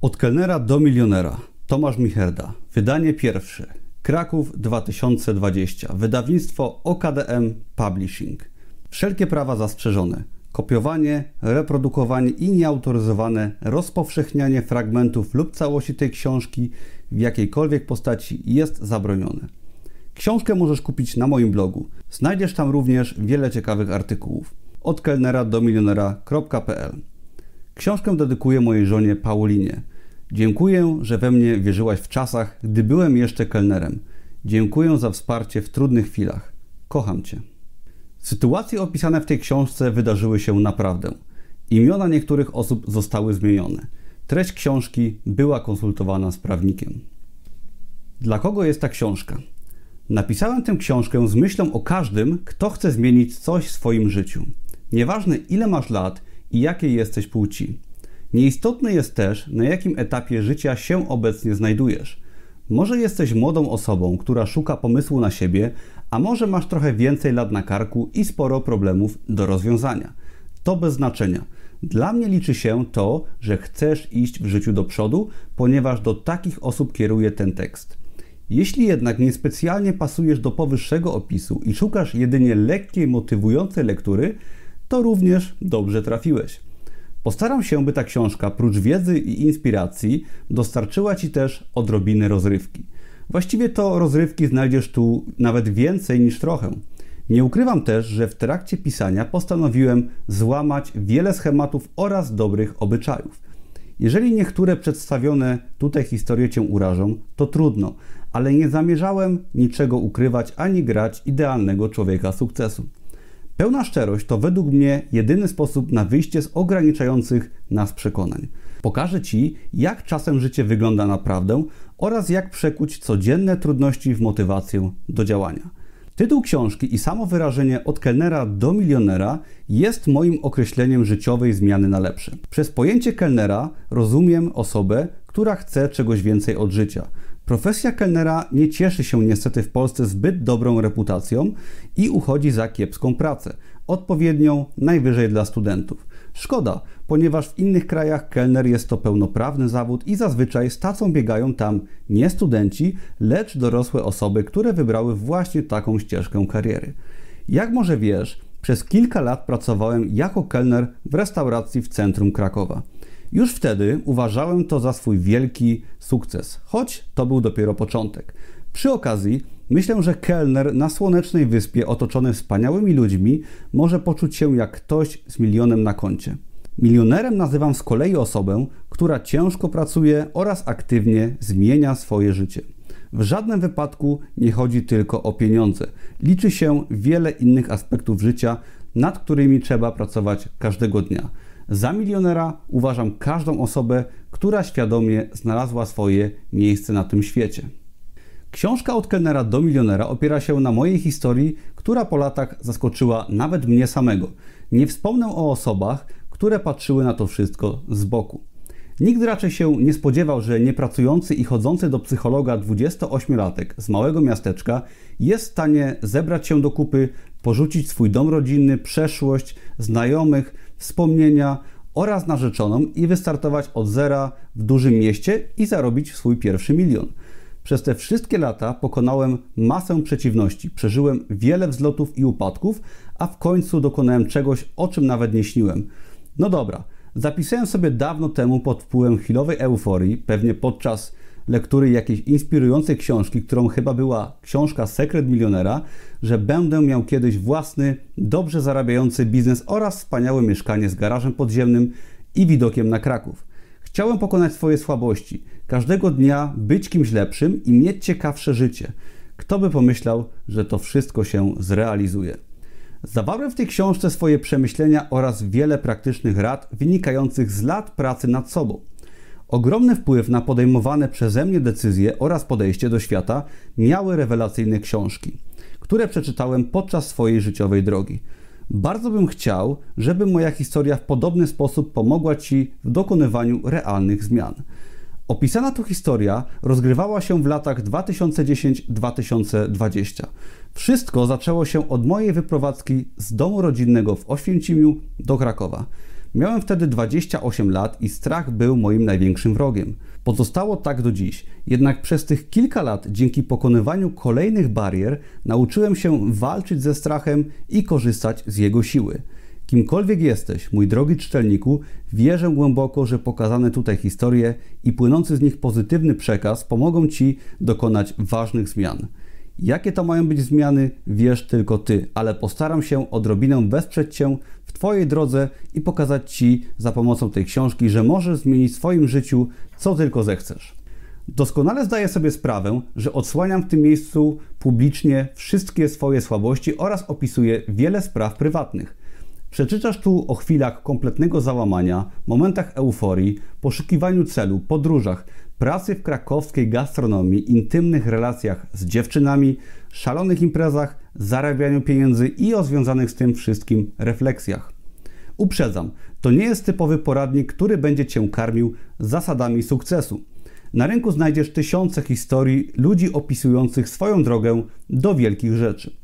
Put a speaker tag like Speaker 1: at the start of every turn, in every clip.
Speaker 1: Od kelnera do milionera. Tomasz Micherda. Wydanie pierwsze. Kraków 2020. Wydawnictwo OKDM Publishing. Wszelkie prawa zastrzeżone. Kopiowanie, reprodukowanie i nieautoryzowane rozpowszechnianie fragmentów lub całości tej książki w jakiejkolwiek postaci jest zabronione. Książkę możesz kupić na moim blogu. Znajdziesz tam również wiele ciekawych artykułów. Od kelnera do milionera.pl Książkę dedykuję mojej żonie Paulinie. Dziękuję, że we mnie wierzyłaś w czasach, gdy byłem jeszcze kelnerem. Dziękuję za wsparcie w trudnych chwilach. Kocham Cię. Sytuacje opisane w tej książce wydarzyły się naprawdę. Imiona niektórych osób zostały zmienione. Treść książki była konsultowana z prawnikiem. Dla kogo jest ta książka? Napisałem tę książkę z myślą o każdym, kto chce zmienić coś w swoim życiu. Nieważne ile masz lat i jakiej jesteś płci. Nieistotne jest też, na jakim etapie życia się obecnie znajdujesz. Może jesteś młodą osobą, która szuka pomysłu na siebie, a może masz trochę więcej lat na karku i sporo problemów do rozwiązania. To bez znaczenia. Dla mnie liczy się to, że chcesz iść w życiu do przodu, ponieważ do takich osób kieruje ten tekst. Jeśli jednak niespecjalnie pasujesz do powyższego opisu i szukasz jedynie lekkiej, motywującej lektury, to również dobrze trafiłeś. Postaram się, by ta książka, prócz wiedzy i inspiracji, dostarczyła Ci też odrobiny rozrywki. Właściwie to rozrywki znajdziesz tu nawet więcej niż trochę. Nie ukrywam też, że w trakcie pisania postanowiłem złamać wiele schematów oraz dobrych obyczajów. Jeżeli niektóre przedstawione tutaj historie Cię urażą, to trudno, ale nie zamierzałem niczego ukrywać ani grać idealnego człowieka sukcesu. Pełna szczerość to według mnie jedyny sposób na wyjście z ograniczających nas przekonań. Pokażę Ci, jak czasem życie wygląda naprawdę oraz jak przekuć codzienne trudności w motywację do działania. Tytuł książki i samo wyrażenie od kelnera do milionera jest moim określeniem życiowej zmiany na lepsze. Przez pojęcie kelnera rozumiem osobę, która chce czegoś więcej od życia. Profesja kelnera nie cieszy się niestety w Polsce zbyt dobrą reputacją i uchodzi za kiepską pracę, odpowiednią najwyżej dla studentów. Szkoda, ponieważ w innych krajach kelner jest to pełnoprawny zawód i zazwyczaj z tacą biegają tam nie studenci, lecz dorosłe osoby, które wybrały właśnie taką ścieżkę kariery. Jak może wiesz, przez kilka lat pracowałem jako kelner w restauracji w centrum Krakowa. Już wtedy uważałem to za swój wielki sukces, choć to był dopiero początek. Przy okazji myślę, że kelner na słonecznej wyspie otoczony wspaniałymi ludźmi może poczuć się jak ktoś z milionem na koncie. Milionerem nazywam z kolei osobę, która ciężko pracuje oraz aktywnie zmienia swoje życie. W żadnym wypadku nie chodzi tylko o pieniądze. Liczy się wiele innych aspektów życia, nad którymi trzeba pracować każdego dnia. Za milionera uważam każdą osobę, która świadomie znalazła swoje miejsce na tym świecie. Książka od kelnera do milionera opiera się na mojej historii, która po latach zaskoczyła nawet mnie samego. Nie wspomnę o osobach, które patrzyły na to wszystko z boku. Nikt raczej się nie spodziewał, że niepracujący i chodzący do psychologa 28-latek z małego miasteczka jest w stanie zebrać się do kupy, porzucić swój dom rodzinny, przeszłość, znajomych, wspomnienia oraz narzeczoną i wystartować od zera w dużym mieście i zarobić swój pierwszy milion. Przez te wszystkie lata pokonałem masę przeciwności, przeżyłem wiele wzlotów i upadków, a w końcu dokonałem czegoś, o czym nawet nie śniłem. No dobra, zapisałem sobie dawno temu pod wpływem chwilowej euforii, pewnie podczas lektury jakiejś inspirującej książki, którą chyba była książka Sekret Milionera, że będę miał kiedyś własny, dobrze zarabiający biznes oraz wspaniałe mieszkanie z garażem podziemnym i widokiem na Kraków. Chciałem pokonać swoje słabości, każdego dnia być kimś lepszym i mieć ciekawsze życie. Kto by pomyślał, że to wszystko się zrealizuje? Zawarłem w tej książce swoje przemyślenia oraz wiele praktycznych rad wynikających z lat pracy nad sobą. Ogromny wpływ na podejmowane przeze mnie decyzje oraz podejście do świata miały rewelacyjne książki, które przeczytałem podczas swojej życiowej drogi. Bardzo bym chciał, żeby moja historia w podobny sposób pomogła Ci w dokonywaniu realnych zmian. Opisana tu historia rozgrywała się w latach 2010-2020. Wszystko zaczęło się od mojej wyprowadzki z domu rodzinnego w Oświęcimiu do Krakowa. Miałem wtedy 28 lat i strach był moim największym wrogiem. Pozostało tak do dziś. Jednak przez tych kilka lat, dzięki pokonywaniu kolejnych barier, nauczyłem się walczyć ze strachem i korzystać z jego siły. Kimkolwiek jesteś, mój drogi czytelniku, wierzę głęboko, że pokazane tutaj historie i płynący z nich pozytywny przekaz pomogą Ci dokonać ważnych zmian. Jakie to mają być zmiany, wiesz tylko Ty, ale postaram się odrobinę wesprzeć Cię w Twojej drodze i pokazać Ci za pomocą tej książki, że możesz zmienić w swoim życiu co tylko zechcesz. Doskonale zdaję sobie sprawę, że odsłaniam w tym miejscu publicznie wszystkie swoje słabości oraz opisuję wiele spraw prywatnych. Przeczytasz tu o chwilach kompletnego załamania, momentach euforii, poszukiwaniu celu, podróżach, pracy w krakowskiej gastronomii, intymnych relacjach z dziewczynami, szalonych imprezach, zarabianiu pieniędzy i o związanych z tym wszystkim refleksjach. Uprzedzam, to nie jest typowy poradnik, który będzie Cię karmił zasadami sukcesu. Na rynku znajdziesz tysiące historii ludzi opisujących swoją drogę do wielkich rzeczy.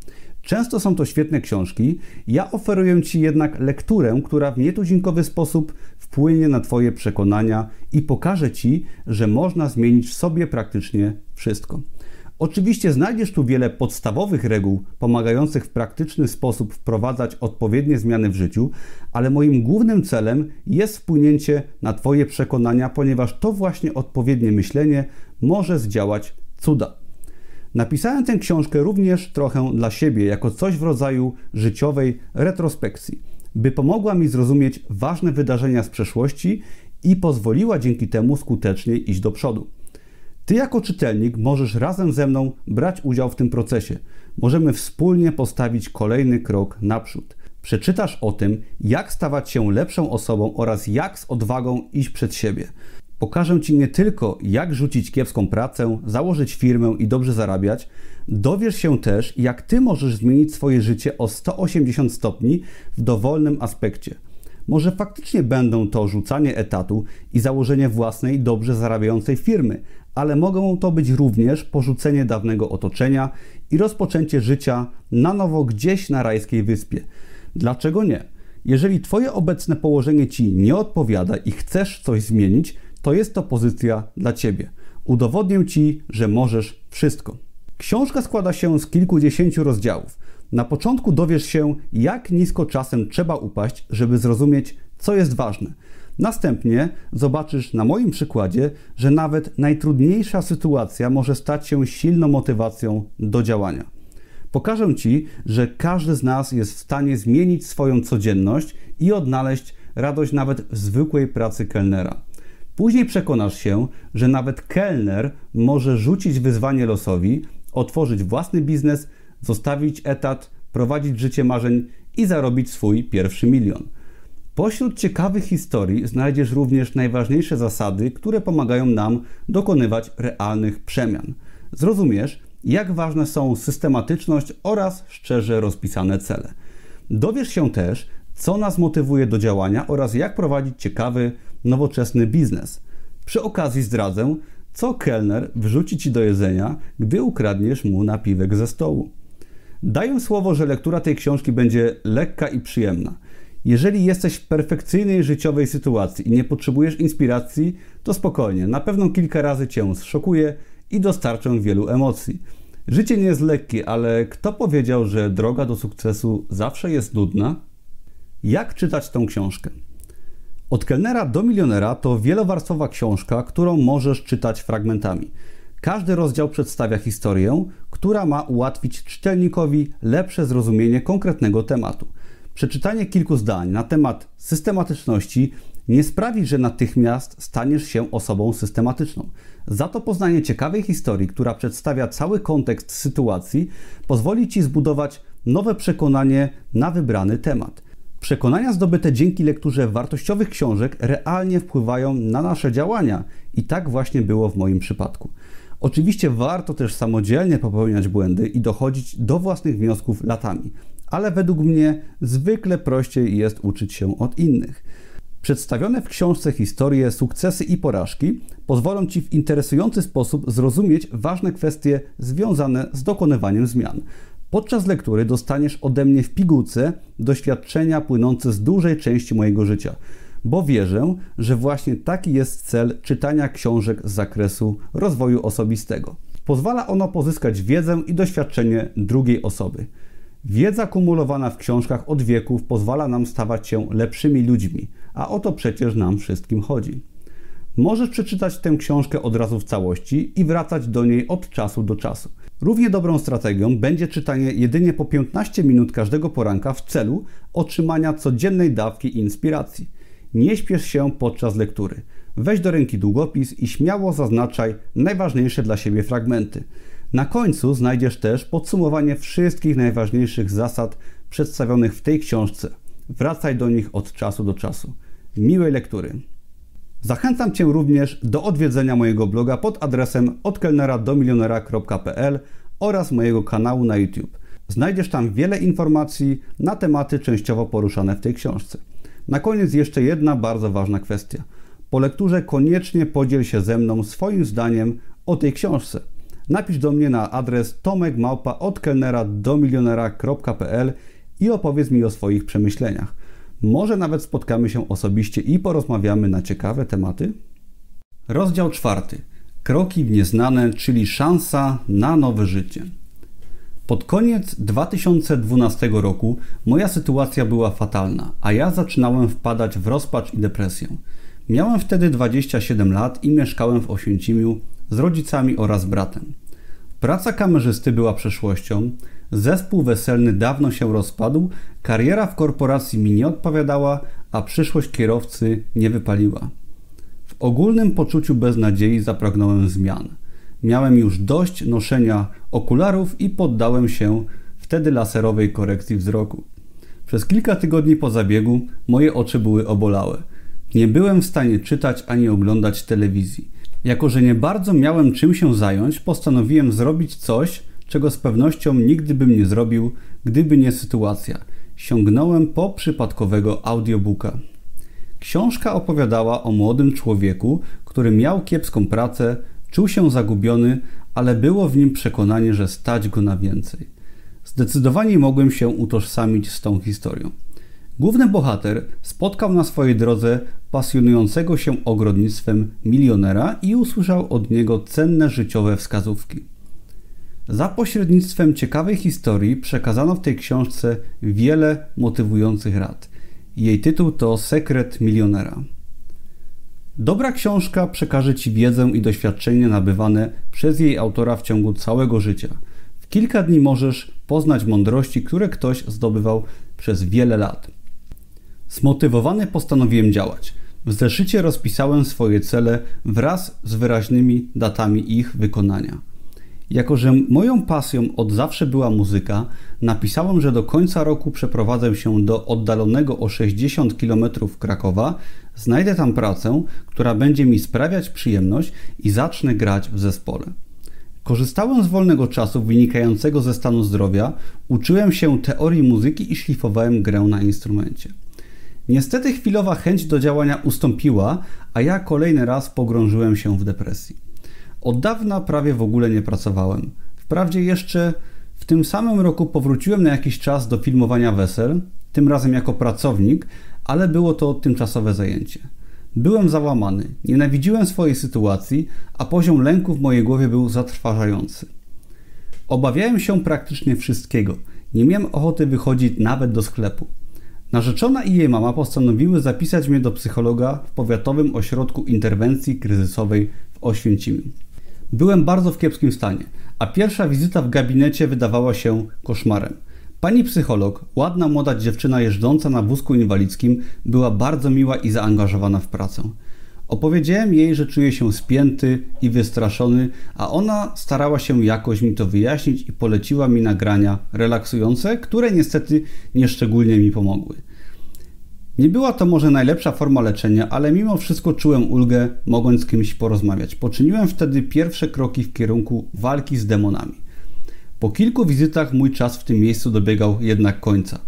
Speaker 1: Często są to świetne książki, ja oferuję Ci jednak lekturę, która w nietuzinkowy sposób wpłynie na Twoje przekonania i pokaże Ci, że można zmienić w sobie praktycznie wszystko. Oczywiście znajdziesz tu wiele podstawowych reguł pomagających w praktyczny sposób wprowadzać odpowiednie zmiany w życiu, ale moim głównym celem jest wpłynięcie na Twoje przekonania, ponieważ to właśnie odpowiednie myślenie może zdziałać cuda. Napisałem tę książkę również trochę dla siebie, jako coś w rodzaju życiowej retrospekcji, by pomogła mi zrozumieć ważne wydarzenia z przeszłości i pozwoliła dzięki temu skutecznie iść do przodu. Ty, jako czytelnik, możesz razem ze mną brać udział w tym procesie. Możemy wspólnie postawić kolejny krok naprzód. Przeczytasz o tym, jak stawać się lepszą osobą oraz jak z odwagą iść przed siebie. Pokażę Ci nie tylko, jak rzucić kiepską pracę, założyć firmę i dobrze zarabiać, dowiesz się też, jak Ty możesz zmienić swoje życie o 180 stopni w dowolnym aspekcie. Może faktycznie będą to rzucanie etatu i założenie własnej, dobrze zarabiającej firmy, ale mogą to być również porzucenie dawnego otoczenia i rozpoczęcie życia na nowo gdzieś na rajskiej wyspie. Dlaczego nie? Jeżeli Twoje obecne położenie Ci nie odpowiada i chcesz coś zmienić, to jest to pozycja dla Ciebie. Udowodnię Ci, że możesz wszystko. Książka składa się z kilkudziesięciu rozdziałów. Na początku dowiesz się, jak nisko czasem trzeba upaść, żeby zrozumieć, co jest ważne. Następnie zobaczysz na moim przykładzie, że nawet najtrudniejsza sytuacja może stać się silną motywacją do działania. Pokażę Ci, że każdy z nas jest w stanie zmienić swoją codzienność i odnaleźć radość nawet w zwykłej pracy kelnera. Później przekonasz się, że nawet kelner może rzucić wyzwanie losowi, otworzyć własny biznes, zostawić etat, prowadzić życie marzeń i zarobić swój pierwszy milion. Pośród ciekawych historii znajdziesz również najważniejsze zasady, które pomagają nam dokonywać realnych przemian. Zrozumiesz, jak ważne są systematyczność oraz szczerze rozpisane cele. Dowiesz się też, co nas motywuje do działania oraz jak prowadzić ciekawy, nowoczesny biznes. Przy okazji zdradzę, co kelner wrzuci ci do jedzenia, gdy ukradniesz mu napiwek ze stołu. Daję słowo, że lektura tej książki będzie lekka i przyjemna. Jeżeli jesteś w perfekcyjnej życiowej sytuacji i nie potrzebujesz inspiracji, to spokojnie, na pewno kilka razy cię zszokuję i dostarczę wielu emocji. Życie nie jest lekkie, ale kto powiedział, że droga do sukcesu zawsze jest nudna? Jak czytać tą książkę? Od kelnera do milionera to wielowarstwowa książka, którą możesz czytać fragmentami. Każdy rozdział przedstawia historię, która ma ułatwić czytelnikowi lepsze zrozumienie konkretnego tematu. Przeczytanie kilku zdań na temat systematyczności nie sprawi, że natychmiast staniesz się osobą systematyczną. Za to poznanie ciekawej historii, która przedstawia cały kontekst sytuacji, pozwoli ci zbudować nowe przekonanie na wybrany temat. Przekonania zdobyte dzięki lekturze wartościowych książek realnie wpływają na nasze działania i tak właśnie było w moim przypadku. Oczywiście warto też samodzielnie popełniać błędy i dochodzić do własnych wniosków latami, ale według mnie zwykle prościej jest uczyć się od innych. Przedstawione w książce historie, sukcesy i porażki pozwolą Ci w interesujący sposób zrozumieć ważne kwestie związane z dokonywaniem zmian. Podczas lektury dostaniesz ode mnie w pigułce doświadczenia płynące z dużej części mojego życia, bo wierzę, że właśnie taki jest cel czytania książek z zakresu rozwoju osobistego. Pozwala ono pozyskać wiedzę i doświadczenie drugiej osoby. Wiedza kumulowana w książkach od wieków pozwala nam stawać się lepszymi ludźmi, a o to przecież nam wszystkim chodzi. Możesz przeczytać tę książkę od razu w całości i wracać do niej od czasu do czasu. Równie dobrą strategią będzie czytanie jedynie po 15 minut każdego poranka w celu otrzymania codziennej dawki inspiracji. Nie śpiesz się podczas lektury. Weź do ręki długopis i śmiało zaznaczaj najważniejsze dla siebie fragmenty. Na końcu znajdziesz też podsumowanie wszystkich najważniejszych zasad przedstawionych w tej książce. Wracaj do nich od czasu do czasu. Miłej lektury. Zachęcam Cię również do odwiedzenia mojego bloga pod adresem odkelneradomilionera.pl oraz mojego kanału na YouTube. Znajdziesz tam wiele informacji na tematy częściowo poruszane w tej książce. Na koniec jeszcze jedna bardzo ważna kwestia. Po lekturze koniecznie podziel się ze mną swoim zdaniem o tej książce. Napisz do mnie na adres tomekmałpa od kelnera do milionera.pl i opowiedz mi o swoich przemyśleniach. Może nawet spotkamy się osobiście i porozmawiamy na ciekawe tematy. Rozdział czwarty. Kroki w nieznane, czyli szansa na nowe życie. Pod koniec 2012 roku moja sytuacja była fatalna, a ja zaczynałem wpadać w rozpacz i depresję. Miałem wtedy 27 lat i mieszkałem w Oświęcimiu z rodzicami oraz bratem. Praca kamerzysty była przeszłością, zespół weselny dawno się rozpadł, kariera w korporacji mi nie odpowiadała, a przyszłość kierowcy nie wypaliła. W ogólnym poczuciu beznadziei zapragnąłem zmian. Miałem już dość noszenia okularów i poddałem się wtedy laserowej korekcji wzroku. Przez kilka tygodni po zabiegu moje oczy były obolałe. Nie byłem w stanie czytać ani oglądać telewizji. Jako, że nie bardzo miałem czym się zająć, postanowiłem zrobić coś, czego z pewnością nigdy bym nie zrobił, gdyby nie sytuacja. Sięgnąłem po przypadkowego audiobooka. Książka opowiadała o młodym człowieku, który miał kiepską pracę, czuł się zagubiony, ale było w nim przekonanie, że stać go na więcej. Zdecydowanie mogłem się utożsamić z tą historią. Główny bohater spotkał na swojej drodze pasjonującego się ogrodnictwem milionera i usłyszał od niego cenne życiowe wskazówki. Za pośrednictwem ciekawej historii przekazano w tej książce wiele motywujących rad. Jej tytuł to Sekret milionera. Dobra książka przekaże Ci wiedzę i doświadczenie nabywane przez jej autora w ciągu całego życia. W kilka dni możesz poznać mądrości, które ktoś zdobywał przez wiele lat. Zmotywowany postanowiłem działać. W zeszycie rozpisałem swoje cele wraz z wyraźnymi datami ich wykonania. Jako, że moją pasją od zawsze była muzyka, napisałem, że do końca roku przeprowadzę się do oddalonego o 60 km Krakowa, znajdę tam pracę, która będzie mi sprawiać przyjemność i zacznę grać w zespole. Korzystałem z wolnego czasu wynikającego ze stanu zdrowia, uczyłem się teorii muzyki i szlifowałem grę na instrumencie. Niestety chwilowa chęć do działania ustąpiła, a ja kolejny raz pogrążyłem się w depresji. Od dawna prawie w ogóle nie pracowałem. Wprawdzie jeszcze w tym samym roku powróciłem na jakiś czas do filmowania wesel, tym razem jako pracownik, ale było to tymczasowe zajęcie. Byłem załamany, nienawidziłem swojej sytuacji, a poziom lęku w mojej głowie był zatrważający. Obawiałem się praktycznie wszystkiego. Nie miałem ochoty wychodzić nawet do sklepu. Narzeczona i jej mama postanowiły zapisać mnie do psychologa w powiatowym ośrodku interwencji kryzysowej w Oświęcimiu. Byłem bardzo w kiepskim stanie, a pierwsza wizyta w gabinecie wydawała się koszmarem. Pani psycholog, ładna młoda dziewczyna jeżdżąca na wózku inwalidzkim, była bardzo miła i zaangażowana w pracę. Opowiedziałem jej, że czuję się spięty i wystraszony, a ona starała się jakoś mi to wyjaśnić i poleciła mi nagrania relaksujące, które niestety nieszczególnie mi pomogły. Nie była to może najlepsza forma leczenia, ale mimo wszystko czułem ulgę, mogąc z kimś porozmawiać. Poczyniłem wtedy pierwsze kroki w kierunku walki z demonami. Po kilku wizytach mój czas w tym miejscu dobiegał jednak końca.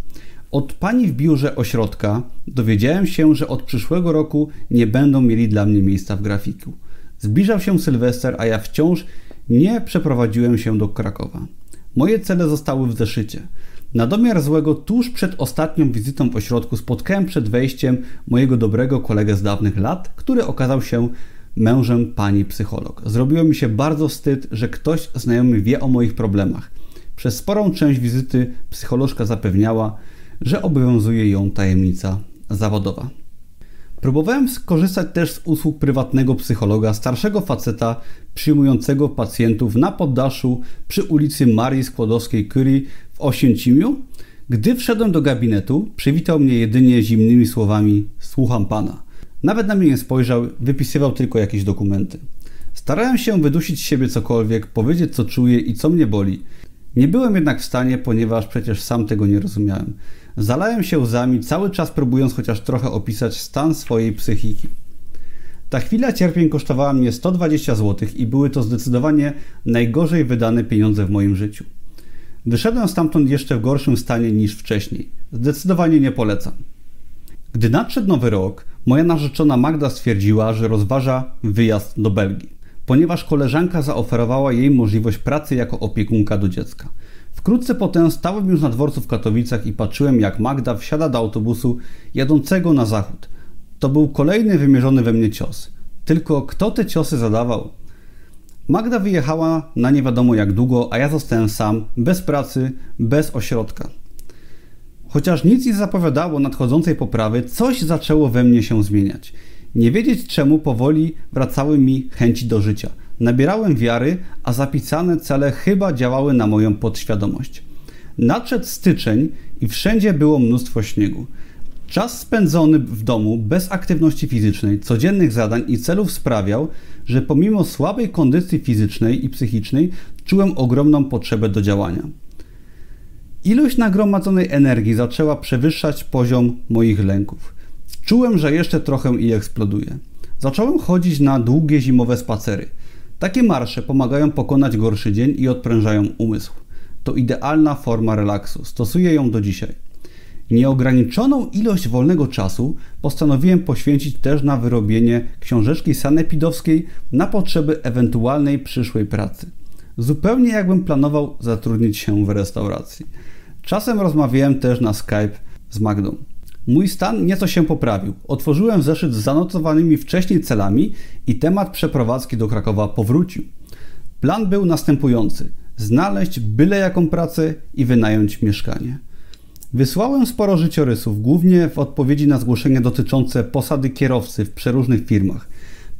Speaker 1: Od pani w biurze ośrodka dowiedziałem się, że od przyszłego roku nie będą mieli dla mnie miejsca w grafiku. Zbliżał się Sylwester, a ja wciąż nie przeprowadziłem się do Krakowa. Moje cele zostały w zeszycie. Na domiar złego, tuż przed ostatnią wizytą w ośrodku spotkałem przed wejściem mojego dobrego kolegę z dawnych lat, który okazał się mężem pani psycholog. Zrobiło mi się bardzo wstyd, że ktoś znajomy wie o moich problemach. Przez sporą część wizyty psycholożka zapewniała, że obowiązuje ją tajemnica zawodowa. Próbowałem skorzystać też z usług prywatnego psychologa, starszego faceta przyjmującego pacjentów na poddaszu przy ulicy Marii Skłodowskiej-Curie w Oświęcimiu. Gdy wszedłem do gabinetu, przywitał mnie jedynie zimnymi słowami: Słucham pana. Nawet na mnie nie spojrzał, wypisywał tylko jakieś dokumenty. Starałem się wydusić z siebie cokolwiek, powiedzieć co czuję i co mnie boli. Nie byłem jednak w stanie, ponieważ przecież sam tego nie rozumiałem. Zalałem się łzami, cały czas próbując chociaż trochę opisać stan swojej psychiki. Ta chwila cierpień kosztowała mnie 120 zł i były to zdecydowanie najgorzej wydane pieniądze w moim życiu. Wyszedłem stamtąd jeszcze w gorszym stanie niż wcześniej. Zdecydowanie nie polecam. Gdy nadszedł nowy rok, moja narzeczona Magda stwierdziła, że rozważa wyjazd do Belgii, ponieważ koleżanka zaoferowała jej możliwość pracy jako opiekunka do dziecka. Wkrótce potem stałem już na dworcu w Katowicach i patrzyłem, jak Magda wsiada do autobusu jadącego na zachód. To był kolejny wymierzony we mnie cios. Tylko kto te ciosy zadawał? Magda wyjechała na nie wiadomo jak długo, a ja zostałem sam, bez pracy, bez ośrodka. Chociaż nic nie zapowiadało nadchodzącej poprawy, coś zaczęło we mnie się zmieniać. Nie wiedzieć czemu powoli wracały mi chęci do życia. Nabierałem wiary, a zapisane cele chyba działały na moją podświadomość. Nadszedł styczeń i wszędzie było mnóstwo śniegu. Czas spędzony w domu bez aktywności fizycznej, codziennych zadań i celów sprawiał, że pomimo słabej kondycji fizycznej i psychicznej czułem ogromną potrzebę do działania. Ilość nagromadzonej energii zaczęła przewyższać poziom moich lęków. Czułem, że jeszcze trochę i eksploduję. Zacząłem chodzić na długie zimowe spacery. Takie marsze pomagają pokonać gorszy dzień i odprężają umysł. To idealna forma relaksu. Stosuję ją do dzisiaj. Nieograniczoną ilość wolnego czasu postanowiłem poświęcić też na wyrobienie książeczki sanepidowskiej na potrzeby ewentualnej przyszłej pracy. Zupełnie jakbym planował zatrudnić się w restauracji. Czasem rozmawiałem też na Skype z Magdą. Mój stan nieco się poprawił. Otworzyłem zeszyt z zanotowanymi wcześniej celami i temat przeprowadzki do Krakowa powrócił. Plan był następujący: znaleźć byle jaką pracę i wynająć mieszkanie. Wysłałem sporo życiorysów, głównie w odpowiedzi na zgłoszenia dotyczące posady kierowcy w przeróżnych firmach.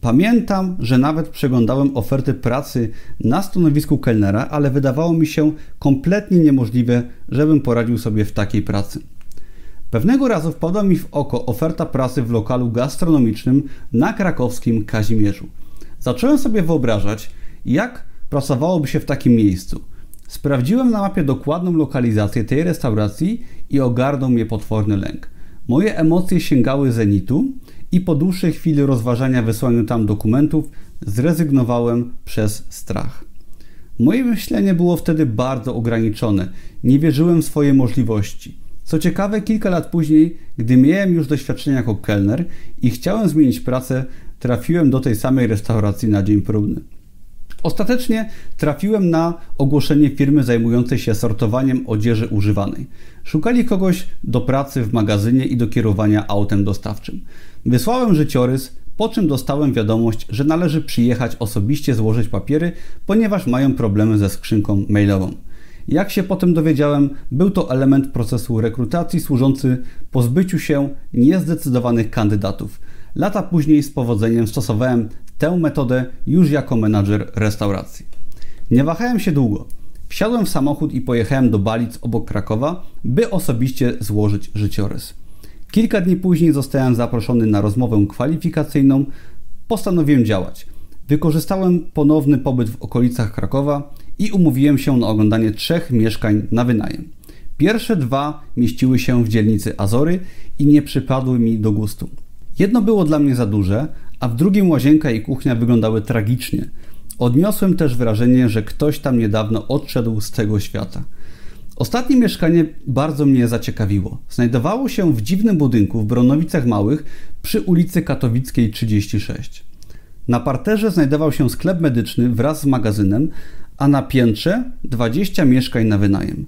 Speaker 1: Pamiętam, że nawet przeglądałem oferty pracy na stanowisku kelnera, ale wydawało mi się kompletnie niemożliwe, żebym poradził sobie w takiej pracy. Pewnego razu wpadła mi w oko oferta pracy w lokalu gastronomicznym na krakowskim Kazimierzu. Zacząłem sobie wyobrażać, jak pracowałoby się w takim miejscu. Sprawdziłem na mapie dokładną lokalizację tej restauracji i ogarnął mnie potworny lęk. Moje emocje sięgały zenitu i po dłuższej chwili rozważania wysłania tam dokumentów zrezygnowałem przez strach. Moje myślenie było wtedy bardzo ograniczone. Nie wierzyłem w swoje możliwości. Co ciekawe, kilka lat później, gdy miałem już doświadczenie jako kelner i chciałem zmienić pracę, trafiłem do tej samej restauracji na dzień próbny. Ostatecznie trafiłem na ogłoszenie firmy zajmującej się sortowaniem odzieży używanej. Szukali kogoś do pracy w magazynie i do kierowania autem dostawczym. Wysłałem życiorys, po czym dostałem wiadomość, że należy przyjechać osobiście złożyć papiery, ponieważ mają problemy ze skrzynką mailową. Jak się potem dowiedziałem, był to element procesu rekrutacji służący pozbyciu się niezdecydowanych kandydatów. Lata później z powodzeniem stosowałem tę metodę już jako menadżer restauracji. Nie wahałem się długo. Wsiadłem w samochód i pojechałem do Balic obok Krakowa, by osobiście złożyć życiorys. Kilka dni później zostałem zaproszony na rozmowę kwalifikacyjną. Postanowiłem działać. Wykorzystałem ponowny pobyt w okolicach Krakowa i umówiłem się na oglądanie trzech mieszkań na wynajem. Pierwsze dwa mieściły się w dzielnicy Azory i nie przypadły mi do gustu. Jedno było dla mnie za duże, a w drugim łazienka i kuchnia wyglądały tragicznie. Odniosłem też wrażenie, że ktoś tam niedawno odszedł z tego świata. Ostatnie mieszkanie bardzo mnie zaciekawiło. Znajdowało się w dziwnym budynku w Bronowicach Małych przy ulicy Katowickiej 36. Na parterze znajdował się sklep medyczny wraz z magazynem, a na piętrze 20 mieszkań na wynajem.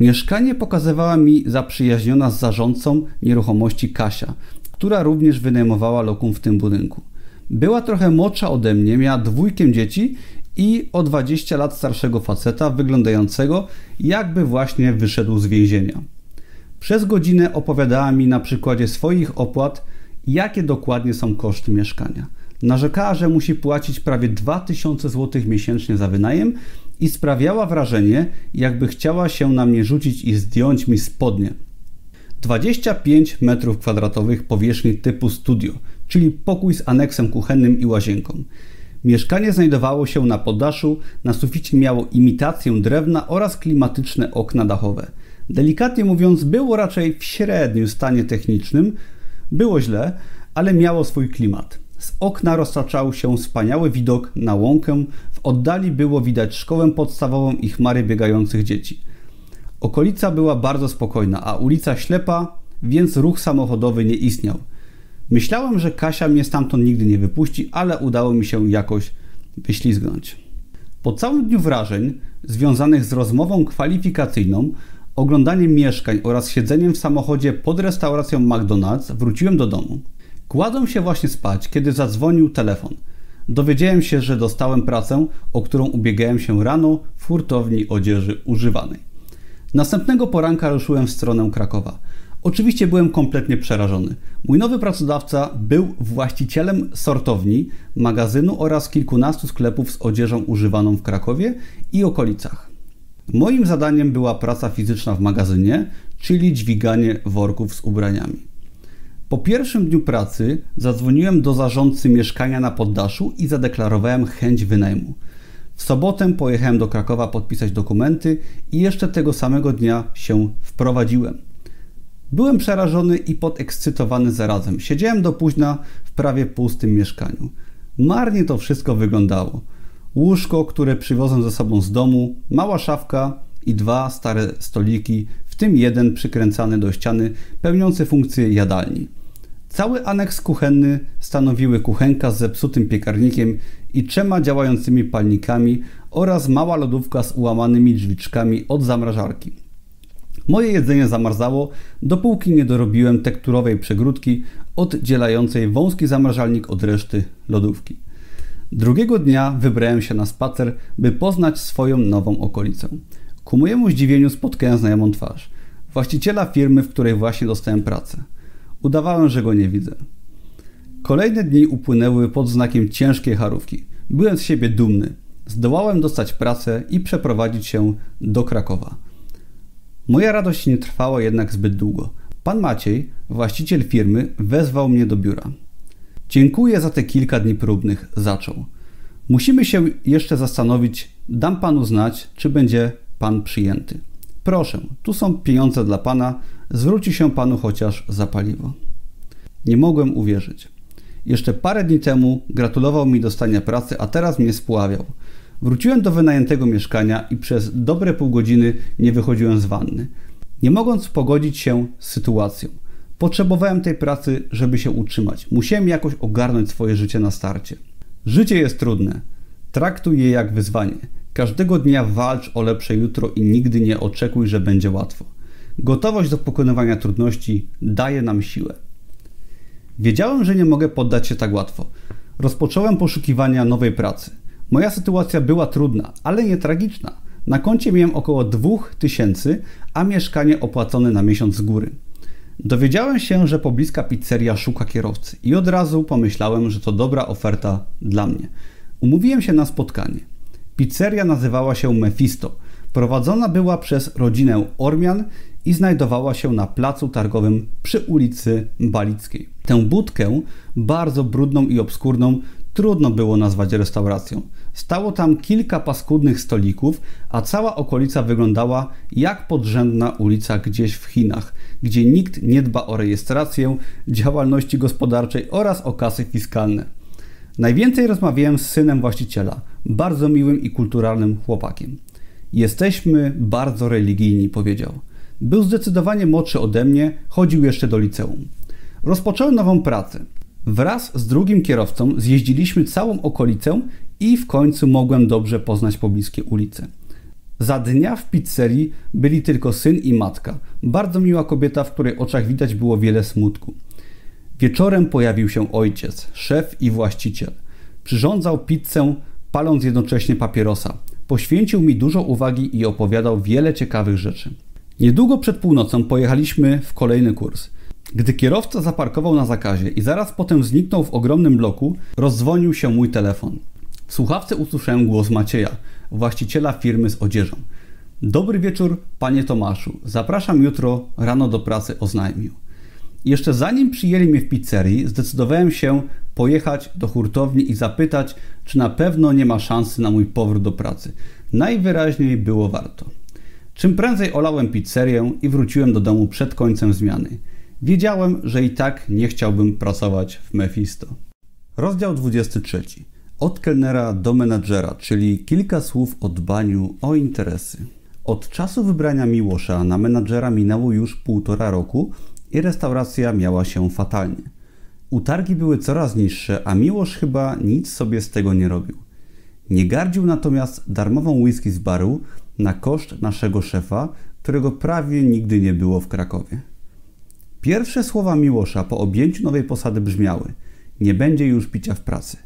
Speaker 1: Mieszkanie pokazywała mi zaprzyjaźniona z zarządcą nieruchomości Kasia, która również wynajmowała lokum w tym budynku. Była trochę młodsza ode mnie, miała dwójkę dzieci i o 20 lat starszego faceta, wyglądającego jakby właśnie wyszedł z więzienia. Przez godzinę opowiadała mi na przykładzie swoich opłat, jakie dokładnie są koszty mieszkania. Narzekała, że musi płacić prawie 2000 zł miesięcznie za wynajem i sprawiała wrażenie, jakby chciała się na mnie rzucić i zdjąć mi spodnie. 25 m2 powierzchni typu studio, czyli pokój z aneksem kuchennym i łazienką. Mieszkanie znajdowało się na poddaszu, na suficie miało imitację drewna oraz klimatyczne okna dachowe. Delikatnie mówiąc, było raczej w średnim stanie technicznym. Było źle, ale miało swój klimat. Z okna roztaczał się wspaniały widok na łąkę, w oddali było widać szkołę podstawową i chmary biegających dzieci. Okolica była bardzo spokojna, a ulica ślepa, więc ruch samochodowy nie istniał. Myślałem, że Kasia mnie stamtąd nigdy nie wypuści, ale udało mi się jakoś wyślizgnąć. Po całym dniu wrażeń, związanych z rozmową kwalifikacyjną, oglądaniem mieszkań oraz siedzeniem w samochodzie pod restauracją McDonald's, wróciłem do domu. Kładłem się właśnie spać, kiedy zadzwonił telefon. Dowiedziałem się, że dostałem pracę, o którą ubiegałem się rano w hurtowni odzieży używanej. Następnego poranka ruszyłem w stronę Krakowa. Oczywiście byłem kompletnie przerażony. Mój nowy pracodawca był właścicielem sortowni, magazynu oraz kilkunastu sklepów z odzieżą używaną w Krakowie i okolicach. Moim zadaniem była praca fizyczna w magazynie, czyli dźwiganie worków z ubraniami. Po pierwszym dniu pracy zadzwoniłem do zarządcy mieszkania na poddaszu i zadeklarowałem chęć wynajmu. W sobotę pojechałem do Krakowa podpisać dokumenty i jeszcze tego samego dnia się wprowadziłem. Byłem przerażony i podekscytowany zarazem. Siedziałem do późna w prawie pustym mieszkaniu. Marnie to wszystko wyglądało. Łóżko, które przywiozłem ze sobą z domu, mała szafka i dwa stare stoliki, w tym jeden przykręcany do ściany, pełniący funkcję jadalni. Cały aneks kuchenny stanowiły kuchenka z zepsutym piekarnikiem i trzema działającymi palnikami oraz mała lodówka z ułamanymi drzwiczkami od zamrażarki. Moje jedzenie zamarzało, dopóki nie dorobiłem tekturowej przegródki oddzielającej wąski zamrażalnik od reszty lodówki. Drugiego dnia wybrałem się na spacer, by poznać swoją nową okolicę. Ku mojemu zdziwieniu spotkałem znajomą twarz. Właściciela firmy, w której właśnie dostałem pracę. Udawałem, że go nie widzę. Kolejne dni upłynęły pod znakiem ciężkiej charówki. Byłem z siebie dumny. Zdołałem dostać pracę i przeprowadzić się do Krakowa. Moja radość nie trwała jednak zbyt długo. Pan Maciej, właściciel firmy, wezwał mnie do biura. Dziękuję za te kilka dni próbnych, zaczął. Musimy się jeszcze zastanowić, dam panu znać, czy będzie pan przyjęty. Proszę, tu są pieniądze dla pana, zwróci się panu chociaż za paliwo. Nie mogłem uwierzyć. Jeszcze parę dni temu gratulował mi dostania pracy, a teraz mnie spławiał. Wróciłem do wynajętego mieszkania i przez dobre pół godziny nie wychodziłem z wanny. Nie mogąc pogodzić się z sytuacją. Potrzebowałem tej pracy, żeby się utrzymać. Musiałem jakoś ogarnąć swoje życie na starcie. Życie jest trudne. Traktuj je jak wyzwanie. Każdego dnia walcz o lepsze jutro i nigdy nie oczekuj, że będzie łatwo. Gotowość do pokonywania trudności daje nam siłę. Wiedziałem, że nie mogę poddać się tak łatwo. Rozpocząłem poszukiwania nowej pracy. Moja sytuacja była trudna, ale nie tragiczna. Na koncie miałem około 2000, a mieszkanie opłacone na miesiąc z góry. Dowiedziałem się, że pobliska pizzeria szuka kierowcy i od razu pomyślałem, że to dobra oferta dla mnie. Umówiłem się na spotkanie. Pizzeria nazywała się Mephisto. Prowadzona była przez rodzinę Ormian i znajdowała się na placu targowym przy ulicy Balickiej. Tę budkę, bardzo brudną i obskurną, trudno było nazwać restauracją. Stało tam kilka paskudnych stolików, a cała okolica wyglądała jak podrzędna ulica gdzieś w Chinach, gdzie nikt nie dba o rejestrację działalności gospodarczej oraz o kasy fiskalne. Najwięcej rozmawiałem z synem właściciela, bardzo miłym i kulturalnym chłopakiem. Jesteśmy bardzo religijni, powiedział. Był zdecydowanie młodszy ode mnie, chodził jeszcze do liceum. Rozpocząłem nową pracę. Wraz z drugim kierowcą zjeździliśmy całą okolicę i w końcu mogłem dobrze poznać pobliskie ulice. Za dnia w pizzerii byli tylko syn i matka. Bardzo miła kobieta, w której oczach widać było wiele smutku. Wieczorem pojawił się ojciec, szef i właściciel. Przyrządzał pizzę, paląc jednocześnie papierosa. Poświęcił mi dużo uwagi i opowiadał wiele ciekawych rzeczy. Niedługo przed północą pojechaliśmy w kolejny kurs. Gdy kierowca zaparkował na zakazie i zaraz potem zniknął w ogromnym bloku, rozdzwonił się mój telefon. W słuchawce usłyszałem głos Macieja, właściciela firmy z odzieżą. Dobry wieczór, panie Tomaszu. Zapraszam jutro rano do pracy, oznajmił. Jeszcze zanim przyjęli mnie w pizzerii, zdecydowałem się pojechać do hurtowni i zapytać, czy na pewno nie ma szansy na mój powrót do pracy. Najwyraźniej było warto. Czym prędzej olałem pizzerię i wróciłem do domu przed końcem zmiany. Wiedziałem, że i tak nie chciałbym pracować w Mephisto. Rozdział 23. Od kelnera do menadżera, czyli kilka słów o dbaniu o interesy. Od czasu wybrania Miłosza na menadżera minęło już półtora roku i restauracja miała się fatalnie. Utargi były coraz niższe, a Miłosz chyba nic sobie z tego nie robił. Nie gardził natomiast darmową whisky z baru na koszt naszego szefa, którego prawie nigdy nie było w Krakowie. Pierwsze słowa Miłosza po objęciu nowej posady brzmiały: Nie będzie już picia w pracy.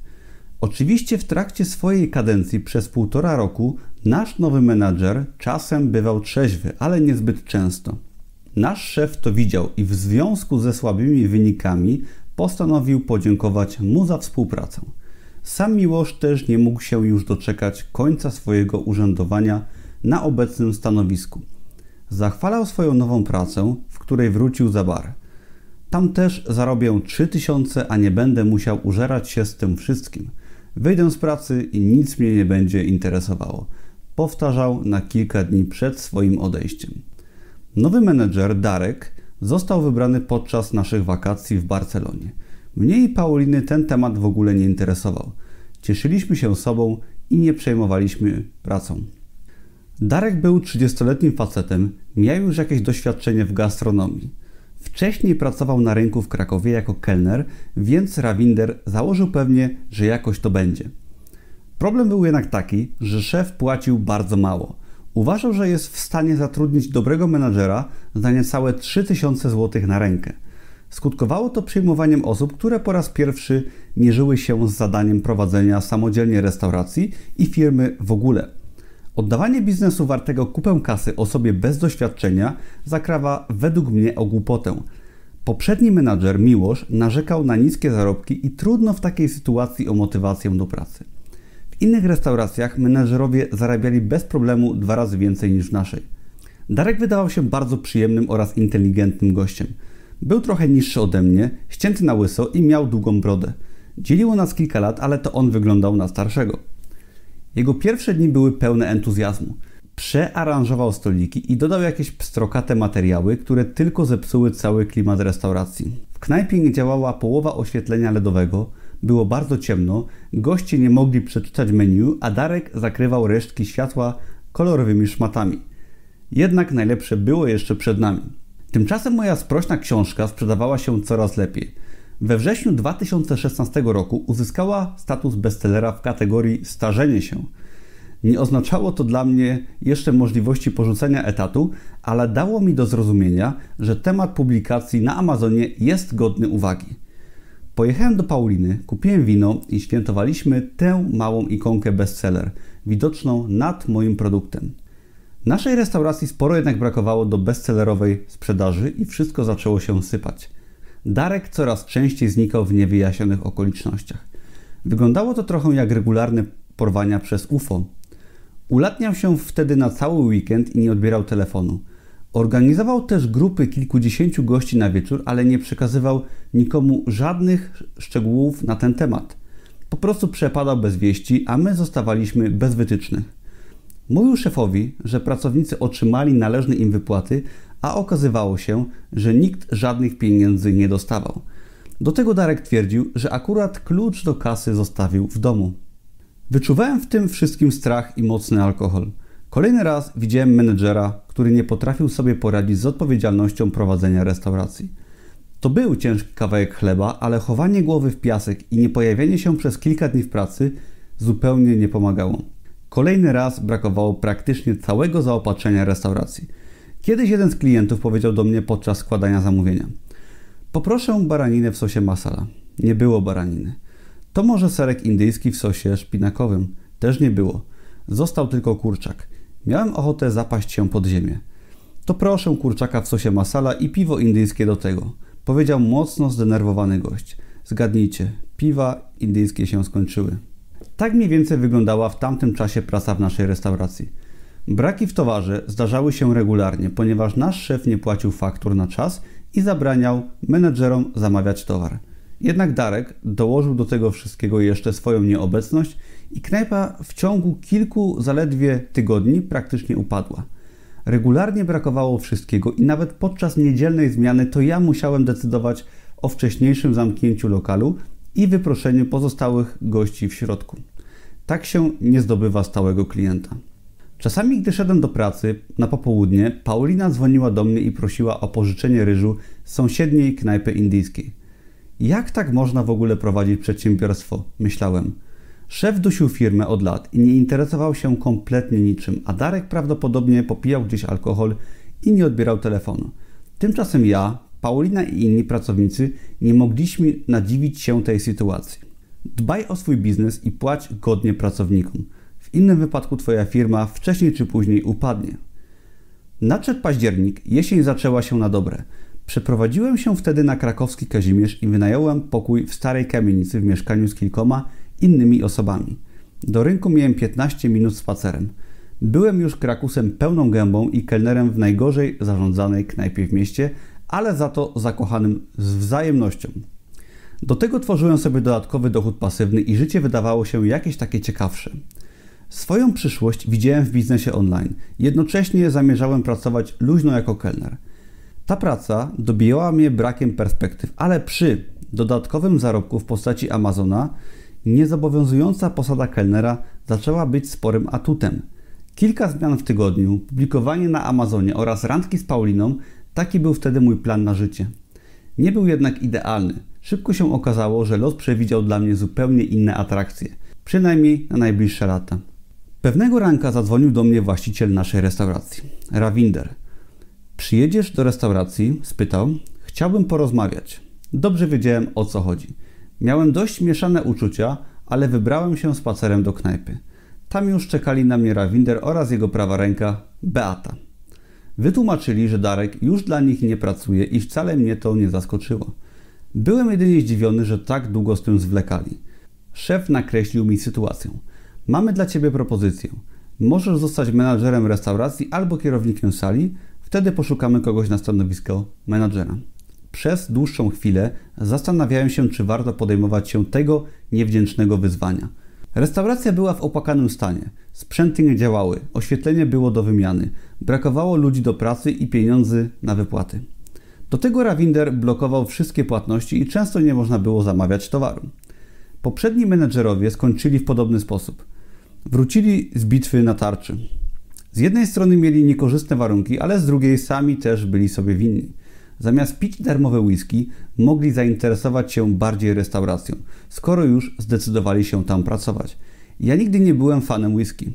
Speaker 1: Oczywiście w trakcie swojej kadencji przez półtora roku nasz nowy menadżer czasem bywał trzeźwy, ale niezbyt często. Nasz szef to widział i w związku ze słabymi wynikami postanowił podziękować mu za współpracę. Sam Miłosz też nie mógł się już doczekać końca swojego urzędowania na obecnym stanowisku. Zachwalał swoją nową pracę, w której wrócił za bar. Tam też zarobię 3000, a nie będę musiał użerać się z tym wszystkim. Wyjdę z pracy i nic mnie nie będzie interesowało. Powtarzał na kilka dni przed swoim odejściem. Nowy menedżer Darek został wybrany podczas naszych wakacji w Barcelonie. Mnie i Pauliny ten temat w ogóle nie interesował. Cieszyliśmy się sobą i nie przejmowaliśmy pracą. Darek był 30-letnim facetem, miał już jakieś doświadczenie w gastronomii. Wcześniej pracował na rynku w Krakowie jako kelner, więc Rawinder założył pewnie, że jakoś to będzie. Problem był jednak taki, że szef płacił bardzo mało. Uważał, że jest w stanie zatrudnić dobrego menadżera za niecałe 3000 zł na rękę. Skutkowało to przyjmowaniem osób, które po raz pierwszy mierzyły się z zadaniem prowadzenia samodzielnie restauracji i firmy w ogóle. Oddawanie biznesu wartego kupę kasy osobie bez doświadczenia zakrawa według mnie o głupotę. Poprzedni menadżer Miłosz narzekał na niskie zarobki i trudno w takiej sytuacji o motywację do pracy. Innych restauracjach menedżerowie zarabiali bez problemu dwa razy więcej niż w naszej. Darek wydawał się bardzo przyjemnym oraz inteligentnym gościem. Był trochę niższy ode mnie, ścięty na łyso i miał długą brodę. Dzieliło nas kilka lat, ale to on wyglądał na starszego. Jego pierwsze dni były pełne entuzjazmu. Przearanżował stoliki i dodał jakieś pstrokate materiały, które tylko zepsuły cały klimat restauracji. W knajpie nie działała połowa oświetlenia LEDowego, było bardzo ciemno, goście nie mogli przeczytać menu, a Darek zakrywał resztki światła kolorowymi szmatami. Jednak najlepsze było jeszcze przed nami. Tymczasem moja sprośna książka sprzedawała się coraz lepiej. We wrześniu 2016 roku uzyskała status bestsellera w kategorii Starzenie się. Nie oznaczało to dla mnie jeszcze możliwości porzucenia etatu, ale dało mi do zrozumienia, że temat publikacji na Amazonie jest godny uwagi. Pojechałem do Pauliny, kupiłem wino i świętowaliśmy tę małą ikonkę bestseller, widoczną nad moim produktem. Naszej restauracji sporo jednak brakowało do bestsellerowej sprzedaży i wszystko zaczęło się sypać. Darek coraz częściej znikał w niewyjaśnionych okolicznościach. Wyglądało to trochę jak regularne porwania przez UFO. Ulatniał się wtedy na cały weekend i nie odbierał telefonu. Organizował też grupy kilkudziesięciu gości na wieczór, ale nie przekazywał nikomu żadnych szczegółów na ten temat. Po prostu przepadał bez wieści, a my zostawaliśmy bez wytycznych. Mówił szefowi, że pracownicy otrzymali należne im wypłaty, a okazywało się, że nikt żadnych pieniędzy nie dostawał. Do tego Darek twierdził, że akurat klucz do kasy zostawił w domu. Wyczuwałem w tym wszystkim strach i mocny alkohol. Kolejny raz widziałem menedżera, który nie potrafił sobie poradzić z odpowiedzialnością prowadzenia restauracji. To był ciężki kawałek chleba, ale chowanie głowy w piasek i nie pojawienie się przez kilka dni w pracy zupełnie nie pomagało. Kolejny raz brakowało praktycznie całego zaopatrzenia restauracji. Kiedyś jeden z klientów powiedział do mnie podczas składania zamówienia: Poproszę baraninę w sosie masala. Nie było baraniny. To może serek indyjski w sosie szpinakowym. Też nie było. Został tylko kurczak. Miałem ochotę zapaść się pod ziemię. To proszę kurczaka w sosie masala i piwo indyjskie do tego. Powiedział mocno zdenerwowany gość. Zgadnijcie, piwa indyjskie się skończyły. Tak mniej więcej wyglądała w tamtym czasie praca w naszej restauracji. Braki w towarze zdarzały się regularnie, ponieważ nasz szef nie płacił faktur na czas i zabraniał menedżerom zamawiać towar. Jednak Darek dołożył do tego wszystkiego jeszcze swoją nieobecność i knajpa w ciągu kilku zaledwie tygodni praktycznie upadła. Regularnie brakowało wszystkiego i nawet podczas niedzielnej zmiany to ja musiałem decydować o wcześniejszym zamknięciu lokalu i wyproszeniu pozostałych gości w środku. Tak się nie zdobywa stałego klienta. Czasami, gdy szedłem do pracy na popołudnie, Paulina dzwoniła do mnie i prosiła o pożyczenie ryżu z sąsiedniej knajpy indyjskiej. Jak tak można w ogóle prowadzić przedsiębiorstwo? Myślałem. Szef dusił firmę od lat i nie interesował się kompletnie niczym, a Darek prawdopodobnie popijał gdzieś alkohol i nie odbierał telefonu. Tymczasem ja, Paulina i inni pracownicy nie mogliśmy nadziwić się tej sytuacji. Dbaj o swój biznes i płać godnie pracownikom. W innym wypadku Twoja firma wcześniej czy później upadnie. Nadszedł październik, jesień zaczęła się na dobre. Przeprowadziłem się wtedy na krakowski Kazimierz i wynająłem pokój w starej kamienicy w mieszkaniu z kilkoma innymi osobami. Do rynku miałem 15 minut spacerem. Byłem już krakusem pełną gębą i kelnerem w najgorzej zarządzanej knajpie w mieście, ale za to zakochanym z wzajemnością. Do tego tworzyłem sobie dodatkowy dochód pasywny i życie wydawało się jakieś takie ciekawsze. Swoją przyszłość widziałem w biznesie online. Jednocześnie zamierzałem pracować luźno jako kelner. Ta praca dobijała mnie brakiem perspektyw, ale przy dodatkowym zarobku w postaci Amazona niezobowiązująca posada kelnera zaczęła być sporym atutem. Kilka zmian w tygodniu, publikowanie na Amazonie oraz randki z Pauliną taki był wtedy mój plan na życie. Nie był jednak idealny. Szybko się okazało, że los przewidział dla mnie zupełnie inne atrakcje, przynajmniej na najbliższe lata. Pewnego ranka zadzwonił do mnie właściciel naszej restauracji, Rawinder. Przyjedziesz do restauracji? spytał. Chciałbym porozmawiać. Dobrze wiedziałem o co chodzi. Miałem dość mieszane uczucia, ale wybrałem się spacerem do knajpy. Tam już czekali na mnie Rawinder oraz jego prawa ręka, Beata. Wytłumaczyli, że Darek już dla nich nie pracuje i wcale mnie to nie zaskoczyło. Byłem jedynie zdziwiony, że tak długo z tym zwlekali. Szef nakreślił mi sytuację. Mamy dla ciebie propozycję. Możesz zostać menadżerem restauracji albo kierownikiem sali, wtedy poszukamy kogoś na stanowisko menadżera. Przez dłuższą chwilę zastanawiałem się, czy warto podejmować się tego niewdzięcznego wyzwania. Restauracja była w opłakanym stanie. Sprzęty nie działały, oświetlenie było do wymiany, brakowało ludzi do pracy i pieniędzy na wypłaty. Do tego Rawinder blokował wszystkie płatności i często nie można było zamawiać towaru. Poprzedni menedżerowie skończyli w podobny sposób. Wrócili z bitwy na tarczy. Z jednej strony mieli niekorzystne warunki, ale z drugiej sami też byli sobie winni. Zamiast pić darmowe whisky, mogli zainteresować się bardziej restauracją, skoro już zdecydowali się tam pracować. Ja nigdy nie byłem fanem whisky.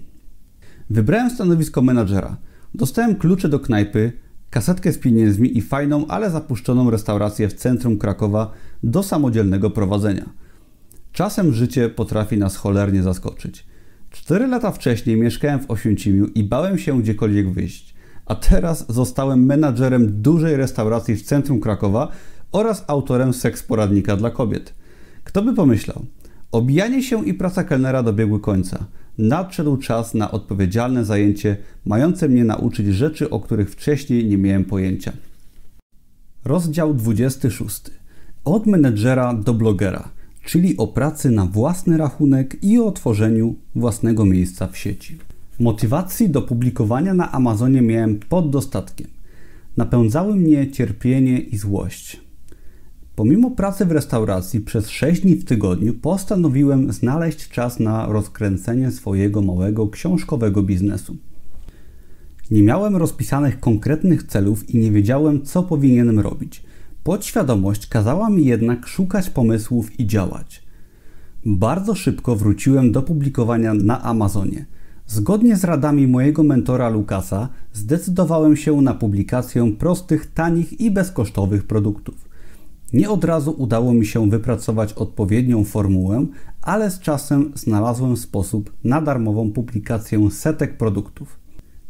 Speaker 1: Wybrałem stanowisko menadżera. Dostałem klucze do knajpy, kasetkę z pieniędzmi i fajną, ale zapuszczoną restaurację w centrum Krakowa do samodzielnego prowadzenia. Czasem życie potrafi nas cholernie zaskoczyć. Cztery lata wcześniej mieszkałem w Oświęcimiu i bałem się gdziekolwiek wyjść a teraz zostałem menadżerem dużej restauracji w centrum Krakowa oraz autorem seks poradnika dla kobiet. Kto by pomyślał? Obijanie się i praca kelnera dobiegły końca. Nadszedł czas na odpowiedzialne zajęcie, mające mnie nauczyć rzeczy, o których wcześniej nie miałem pojęcia. Rozdział 26. Od menedżera do blogera, czyli o pracy na własny rachunek i o tworzeniu własnego miejsca w sieci. Motywacji do publikowania na Amazonie miałem pod dostatkiem. Napędzały mnie cierpienie i złość. Pomimo pracy w restauracji przez 6 dni w tygodniu postanowiłem znaleźć czas na rozkręcenie swojego małego książkowego biznesu. Nie miałem rozpisanych konkretnych celów i nie wiedziałem, co powinienem robić. Podświadomość kazała mi jednak szukać pomysłów i działać. Bardzo szybko wróciłem do publikowania na Amazonie. Zgodnie z radami mojego mentora Lukasa, zdecydowałem się na publikację prostych, tanich i bezkosztowych produktów. Nie od razu udało mi się wypracować odpowiednią formułę, ale z czasem znalazłem sposób na darmową publikację setek produktów.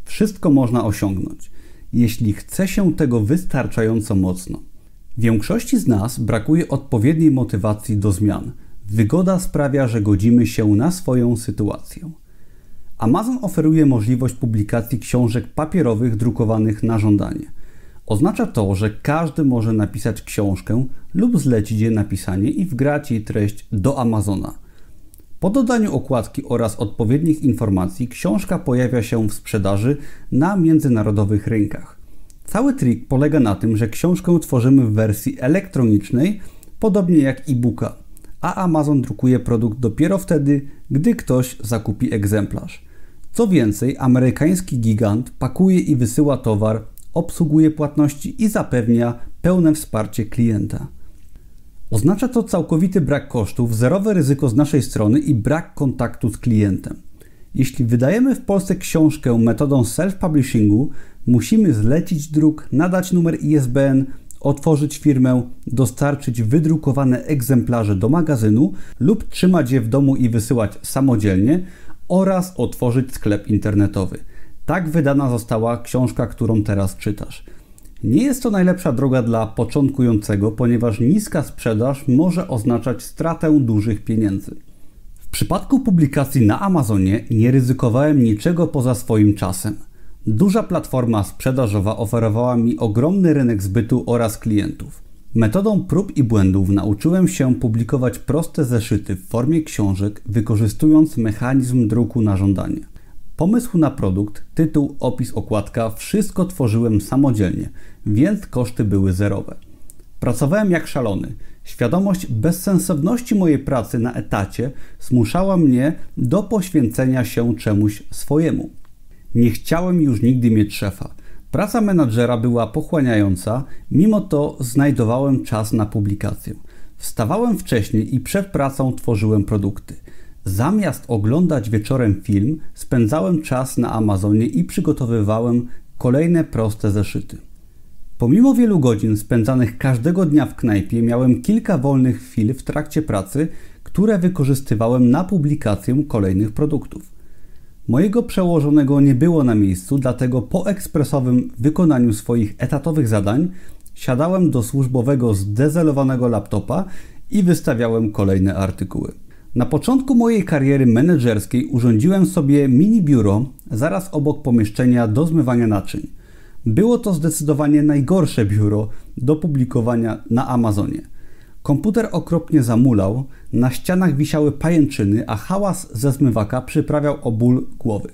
Speaker 1: Wszystko można osiągnąć, jeśli chce się tego wystarczająco mocno. Większości z nas brakuje odpowiedniej motywacji do zmian. Wygoda sprawia, że godzimy się na swoją sytuację. Amazon oferuje możliwość publikacji książek papierowych drukowanych na żądanie. Oznacza to, że każdy może napisać książkę lub zlecić jej napisanie i wgrać jej treść do Amazona. Po dodaniu okładki oraz odpowiednich informacji książka pojawia się w sprzedaży na międzynarodowych rynkach. Cały trik polega na tym, że książkę tworzymy w wersji elektronicznej, podobnie jak e-booka, a Amazon drukuje produkt dopiero wtedy, gdy ktoś zakupi egzemplarz. Co więcej, amerykański gigant pakuje i wysyła towar, obsługuje płatności i zapewnia pełne wsparcie klienta. Oznacza to całkowity brak kosztów, zerowe ryzyko z naszej strony i brak kontaktu z klientem. Jeśli wydajemy w Polsce książkę metodą self-publishingu, musimy zlecić druk, nadać numer ISBN, otworzyć firmę, dostarczyć wydrukowane egzemplarze do magazynu lub trzymać je w domu i wysyłać samodzielnie oraz otworzyć sklep internetowy. Tak wydana została książka, którą teraz czytasz. Nie jest to najlepsza droga dla początkującego, ponieważ niska sprzedaż może oznaczać stratę dużych pieniędzy. W przypadku publikacji na Amazonie nie ryzykowałem niczego poza swoim czasem. Duża platforma sprzedażowa oferowała mi ogromny rynek zbytu oraz klientów. Metodą prób i błędów nauczyłem się publikować proste zeszyty w formie książek, wykorzystując mechanizm druku na żądanie. Pomysł na produkt, tytuł, opis, okładka wszystko tworzyłem samodzielnie, więc koszty były zerowe. Pracowałem jak szalony. Świadomość bezsensowności mojej pracy na etacie zmuszała mnie do poświęcenia się czemuś swojemu. Nie chciałem już nigdy mieć szefa. Praca menadżera była pochłaniająca, mimo to znajdowałem czas na publikację. Wstawałem wcześniej i przed pracą tworzyłem produkty. Zamiast oglądać wieczorem film, spędzałem czas na Amazonie i przygotowywałem kolejne proste zeszyty. Pomimo wielu godzin spędzanych każdego dnia w knajpie, miałem kilka wolnych chwil w trakcie pracy, które wykorzystywałem na publikację kolejnych produktów. Mojego przełożonego nie było na miejscu, dlatego po ekspresowym wykonaniu swoich etatowych zadań siadałem do służbowego zdezelowanego laptopa i wystawiałem kolejne artykuły. Na początku mojej kariery menedżerskiej urządziłem sobie mini biuro zaraz obok pomieszczenia do zmywania naczyń. Było to zdecydowanie najgorsze biuro do publikowania na Amazonie. Komputer okropnie zamulał, na ścianach wisiały pajęczyny, a hałas ze zmywaka przyprawiał o ból głowy.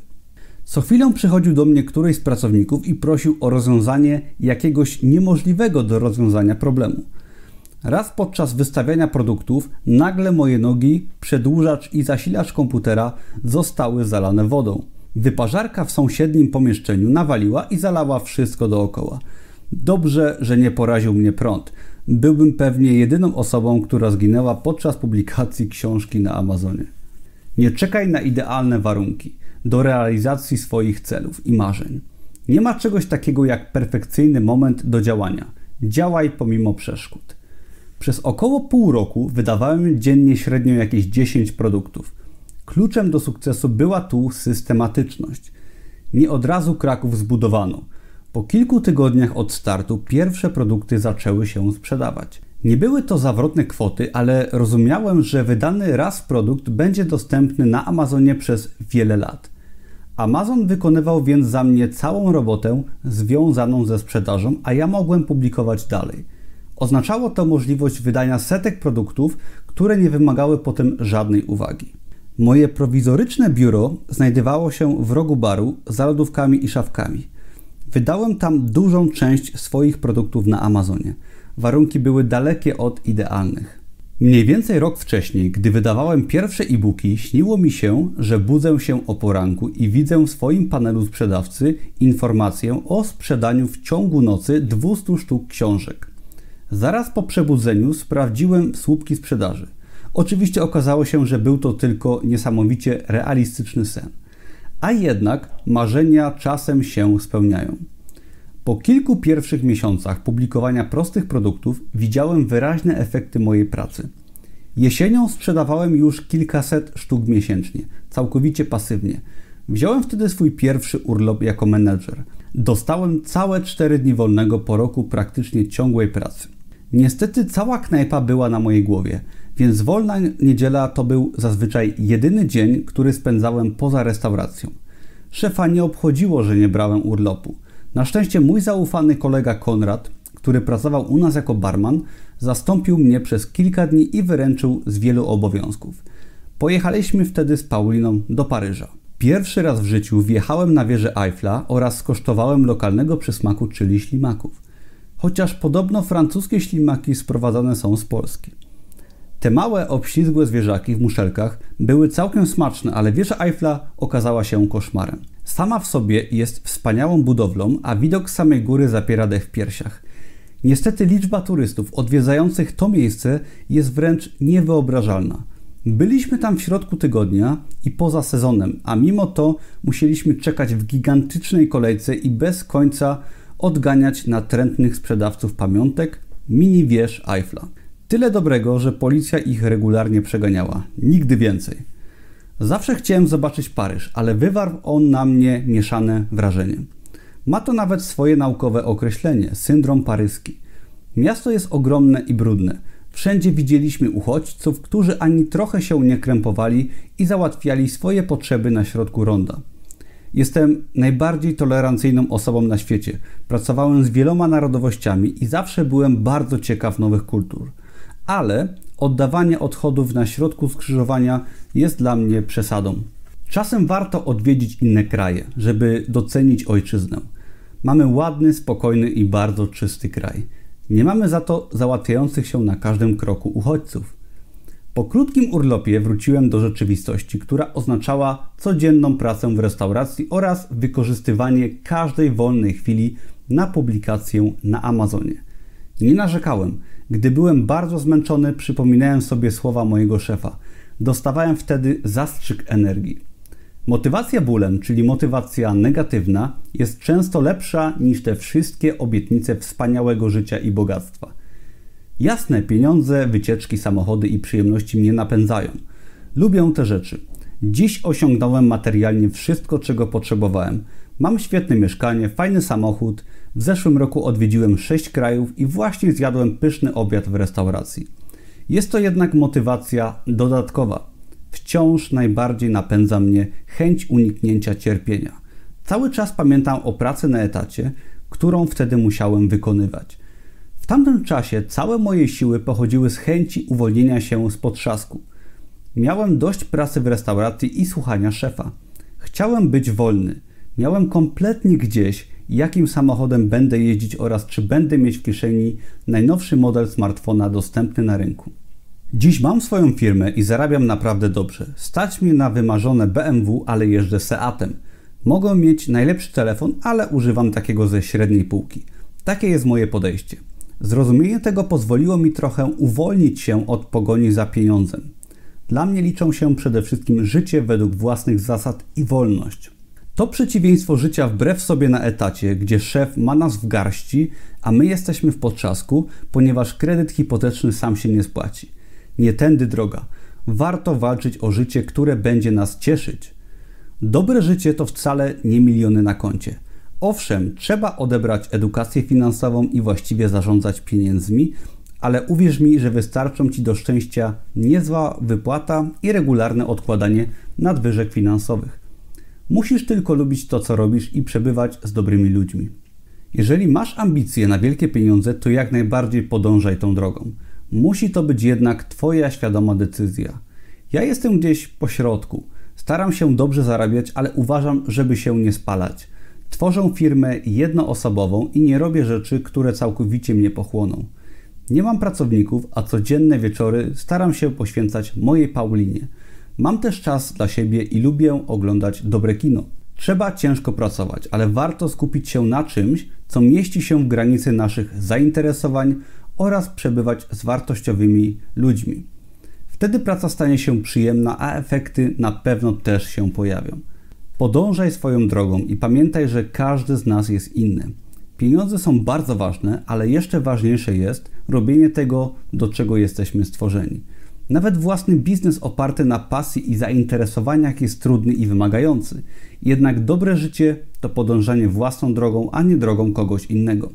Speaker 1: Co chwilę przychodził do mnie któryś z pracowników i prosił o rozwiązanie jakiegoś niemożliwego do rozwiązania problemu. Raz podczas wystawiania produktów nagle moje nogi, przedłużacz i zasilacz komputera zostały zalane wodą. Wyparzarka w sąsiednim pomieszczeniu nawaliła i zalała wszystko dookoła. Dobrze, że nie poraził mnie prąd. Byłbym pewnie jedyną osobą, która zginęła podczas publikacji książki na Amazonie. Nie czekaj na idealne warunki do realizacji swoich celów i marzeń. Nie ma czegoś takiego jak perfekcyjny moment do działania. Działaj pomimo przeszkód. Przez około pół roku wydawałem dziennie średnio jakieś 10 produktów. Kluczem do sukcesu była tu systematyczność. Nie od razu Kraków zbudowano. Po kilku tygodniach od startu pierwsze produkty zaczęły się sprzedawać. Nie były to zawrotne kwoty, ale rozumiałem, że wydany raz produkt będzie dostępny na Amazonie przez wiele lat. Amazon wykonywał więc za mnie całą robotę związaną ze sprzedażą, a ja mogłem publikować dalej. Oznaczało to możliwość wydania setek produktów, które nie wymagały potem żadnej uwagi. Moje prowizoryczne biuro znajdowało się w rogu baru za lodówkami i szafkami. Wydałem tam dużą część swoich produktów na Amazonie. Warunki były dalekie od idealnych. Mniej więcej rok wcześniej, gdy wydawałem pierwsze e-booki, śniło mi się, że budzę się o poranku i widzę w swoim panelu sprzedawcy informację o sprzedaniu w ciągu nocy 200 sztuk książek. Zaraz po przebudzeniu sprawdziłem słupki sprzedaży. Oczywiście okazało się, że był to tylko niesamowicie realistyczny sen. A jednak marzenia czasem się spełniają. Po kilku pierwszych miesiącach publikowania prostych produktów widziałem wyraźne efekty mojej pracy. Jesienią sprzedawałem już kilkaset sztuk miesięcznie, całkowicie pasywnie. Wziąłem wtedy swój pierwszy urlop jako menedżer. Dostałem całe 4 dni wolnego po roku praktycznie ciągłej pracy. Niestety cała knajpa była na mojej głowie, więc wolna niedziela to był zazwyczaj jedyny dzień, który spędzałem poza restauracją. Szefa nie obchodziło, że nie brałem urlopu. Na szczęście mój zaufany kolega Konrad, który pracował u nas jako barman, zastąpił mnie przez kilka dni i wyręczył z wielu obowiązków. Pojechaliśmy wtedy z Pauliną do Paryża. Pierwszy raz w życiu wjechałem na wieżę Eiffla oraz skosztowałem lokalnego przysmaku, czyli ślimaków. Chociaż podobno francuskie ślimaki sprowadzane są z Polski. Te małe, obślizgłe zwierzaki w muszelkach były całkiem smaczne, ale wieża Eiffla okazała się koszmarem. Sama w sobie jest wspaniałą budowlą, a widok samej góry zapiera dech w piersiach. Niestety liczba turystów odwiedzających to miejsce jest wręcz niewyobrażalna. Byliśmy tam w środku tygodnia i poza sezonem, a mimo to musieliśmy czekać w gigantycznej kolejce i bez końca odganiać natrętnych sprzedawców pamiątek mini wież Eiffla. Tyle dobrego, że policja ich regularnie przeganiała. Nigdy więcej. Zawsze chciałem zobaczyć Paryż, ale wywarł on na mnie mieszane wrażenie. Ma to nawet swoje naukowe określenie syndrom paryski. Miasto jest ogromne i brudne. Wszędzie widzieliśmy uchodźców, którzy ani trochę się nie krępowali i załatwiali swoje potrzeby na środku ronda. Jestem najbardziej tolerancyjną osobą na świecie. Pracowałem z wieloma narodowościami i zawsze byłem bardzo ciekaw nowych kultur. Ale oddawanie odchodów na środku skrzyżowania jest dla mnie przesadą. Czasem warto odwiedzić inne kraje, żeby docenić ojczyznę. Mamy ładny, spokojny i bardzo czysty kraj. Nie mamy za to załatwiających się na każdym kroku uchodźców. Po krótkim urlopie wróciłem do rzeczywistości, która oznaczała codzienną pracę w restauracji oraz wykorzystywanie każdej wolnej chwili na publikację na Amazonie. Nie narzekałem. Gdy byłem bardzo zmęczony, przypominałem sobie słowa mojego szefa. Dostawałem wtedy zastrzyk energii. Motywacja bólem, czyli motywacja negatywna, jest często lepsza niż te wszystkie obietnice wspaniałego życia i bogactwa. Jasne, pieniądze, wycieczki, samochody i przyjemności mnie napędzają. Lubię te rzeczy. Dziś osiągnąłem materialnie wszystko, czego potrzebowałem. Mam świetne mieszkanie, fajny samochód. W zeszłym roku odwiedziłem sześć krajów i właśnie zjadłem pyszny obiad w restauracji. Jest to jednak motywacja dodatkowa. Wciąż najbardziej napędza mnie chęć uniknięcia cierpienia. Cały czas pamiętam o pracy na etacie, którą wtedy musiałem wykonywać. W tamtym czasie całe moje siły pochodziły z chęci uwolnienia się z potrzasku. Miałem dość pracy w restauracji i słuchania szefa. Chciałem być wolny. Miałem kompletnie gdzieś, jakim samochodem będę jeździć oraz czy będę mieć w kieszeni najnowszy model smartfona dostępny na rynku. Dziś mam swoją firmę i zarabiam naprawdę dobrze. Stać mnie na wymarzone BMW, ale jeżdżę Seatem. Mogę mieć najlepszy telefon, ale używam takiego ze średniej półki. Takie jest moje podejście. Zrozumienie tego pozwoliło mi trochę uwolnić się od pogoni za pieniądzem. Dla mnie liczą się przede wszystkim życie według własnych zasad i wolność. To przeciwieństwo życia wbrew sobie na etacie, gdzie szef ma nas w garści, a my jesteśmy w potrzasku, ponieważ kredyt hipoteczny sam się nie spłaci. Nie tędy droga. Warto walczyć o życie, które będzie nas cieszyć. Dobre życie to wcale nie miliony na koncie. Owszem, trzeba odebrać edukację finansową i właściwie zarządzać pieniędzmi, ale uwierz mi, że wystarczą Ci do szczęścia niezła wypłata i regularne odkładanie nadwyżek finansowych. Musisz tylko lubić to, co robisz i przebywać z dobrymi ludźmi. Jeżeli masz ambicje na wielkie pieniądze, to jak najbardziej podążaj tą drogą. Musi to być jednak Twoja świadoma decyzja. Ja jestem gdzieś po środku. Staram się dobrze zarabiać, ale uważam, żeby się nie spalać. Tworzę firmę jednoosobową i nie robię rzeczy, które całkowicie mnie pochłoną. Nie mam pracowników, a codzienne wieczory staram się poświęcać mojej Paulinie. Mam też czas dla siebie i lubię oglądać dobre kino. Trzeba ciężko pracować, ale warto skupić się na czymś, co mieści się w granicy naszych zainteresowań oraz przebywać z wartościowymi ludźmi. Wtedy praca stanie się przyjemna, a efekty na pewno też się pojawią. Podążaj swoją drogą i pamiętaj, że każdy z nas jest inny. Pieniądze są bardzo ważne, ale jeszcze ważniejsze jest robienie tego, do czego jesteśmy stworzeni. Nawet własny biznes oparty na pasji i zainteresowaniach jest trudny i wymagający. Jednak dobre życie to podążanie własną drogą, a nie drogą kogoś innego.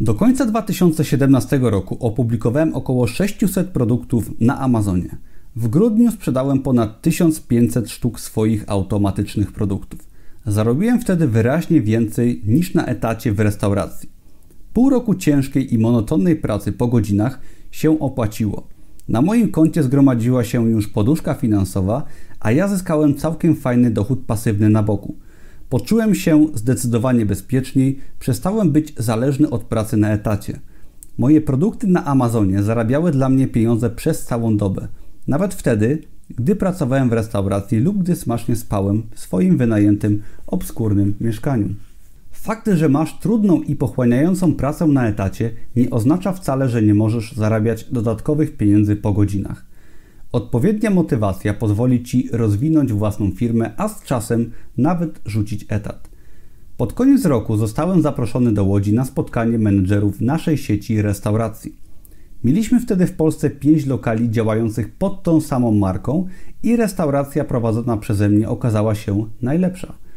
Speaker 1: Do końca 2017 roku opublikowałem około 600 produktów na Amazonie. W grudniu sprzedałem ponad 1500 sztuk swoich automatycznych produktów. Zarobiłem wtedy wyraźnie więcej niż na etacie w restauracji. Pół roku ciężkiej i monotonnej pracy po godzinach się opłaciło. Na moim koncie zgromadziła się już poduszka finansowa, a ja zyskałem całkiem fajny dochód pasywny na boku. Poczułem się zdecydowanie bezpieczniej, przestałem być zależny od pracy na etacie. Moje produkty na Amazonie zarabiały dla mnie pieniądze przez całą dobę. Nawet wtedy, gdy pracowałem w restauracji lub gdy smacznie spałem w swoim wynajętym, obskurnym mieszkaniu. Fakt, że masz trudną i pochłaniającą pracę na etacie nie oznacza wcale, że nie możesz zarabiać dodatkowych pieniędzy po godzinach. Odpowiednia motywacja pozwoli Ci rozwinąć własną firmę, a z czasem nawet rzucić etat. Pod koniec roku zostałem zaproszony do Łodzi na spotkanie menedżerów naszej sieci restauracji. Mieliśmy wtedy w Polsce pięć lokali działających pod tą samą marką i restauracja prowadzona przeze mnie okazała się najlepsza.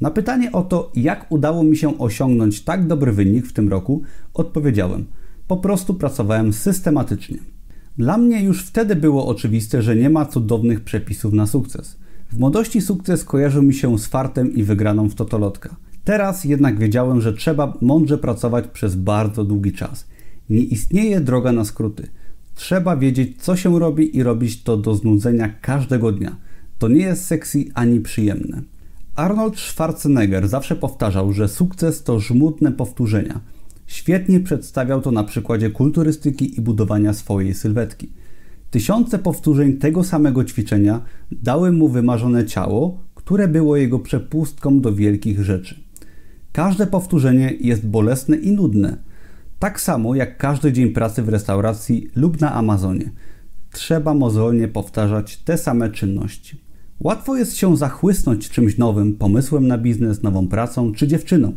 Speaker 1: Na pytanie o to, jak udało mi się osiągnąć tak dobry wynik w tym roku, odpowiedziałem: Po prostu pracowałem systematycznie. Dla mnie już wtedy było oczywiste, że nie ma cudownych przepisów na sukces. W młodości sukces kojarzył mi się z fartem i wygraną w totolotka. Teraz jednak wiedziałem, że trzeba mądrze pracować przez bardzo długi czas. Nie istnieje droga na skróty. Trzeba wiedzieć, co się robi i robić to do znudzenia każdego dnia. To nie jest sexy ani przyjemne. Arnold Schwarzenegger zawsze powtarzał, że sukces to żmudne powtórzenia. Świetnie przedstawiał to na przykładzie kulturystyki i budowania swojej sylwetki. Tysiące powtórzeń tego samego ćwiczenia dały mu wymarzone ciało, które było jego przepustką do wielkich rzeczy. Każde powtórzenie jest bolesne i nudne, tak samo jak każdy dzień pracy w restauracji lub na Amazonie. Trzeba mozolnie powtarzać te same czynności. Łatwo jest się zachłysnąć czymś nowym, pomysłem na biznes, nową pracą czy dziewczyną.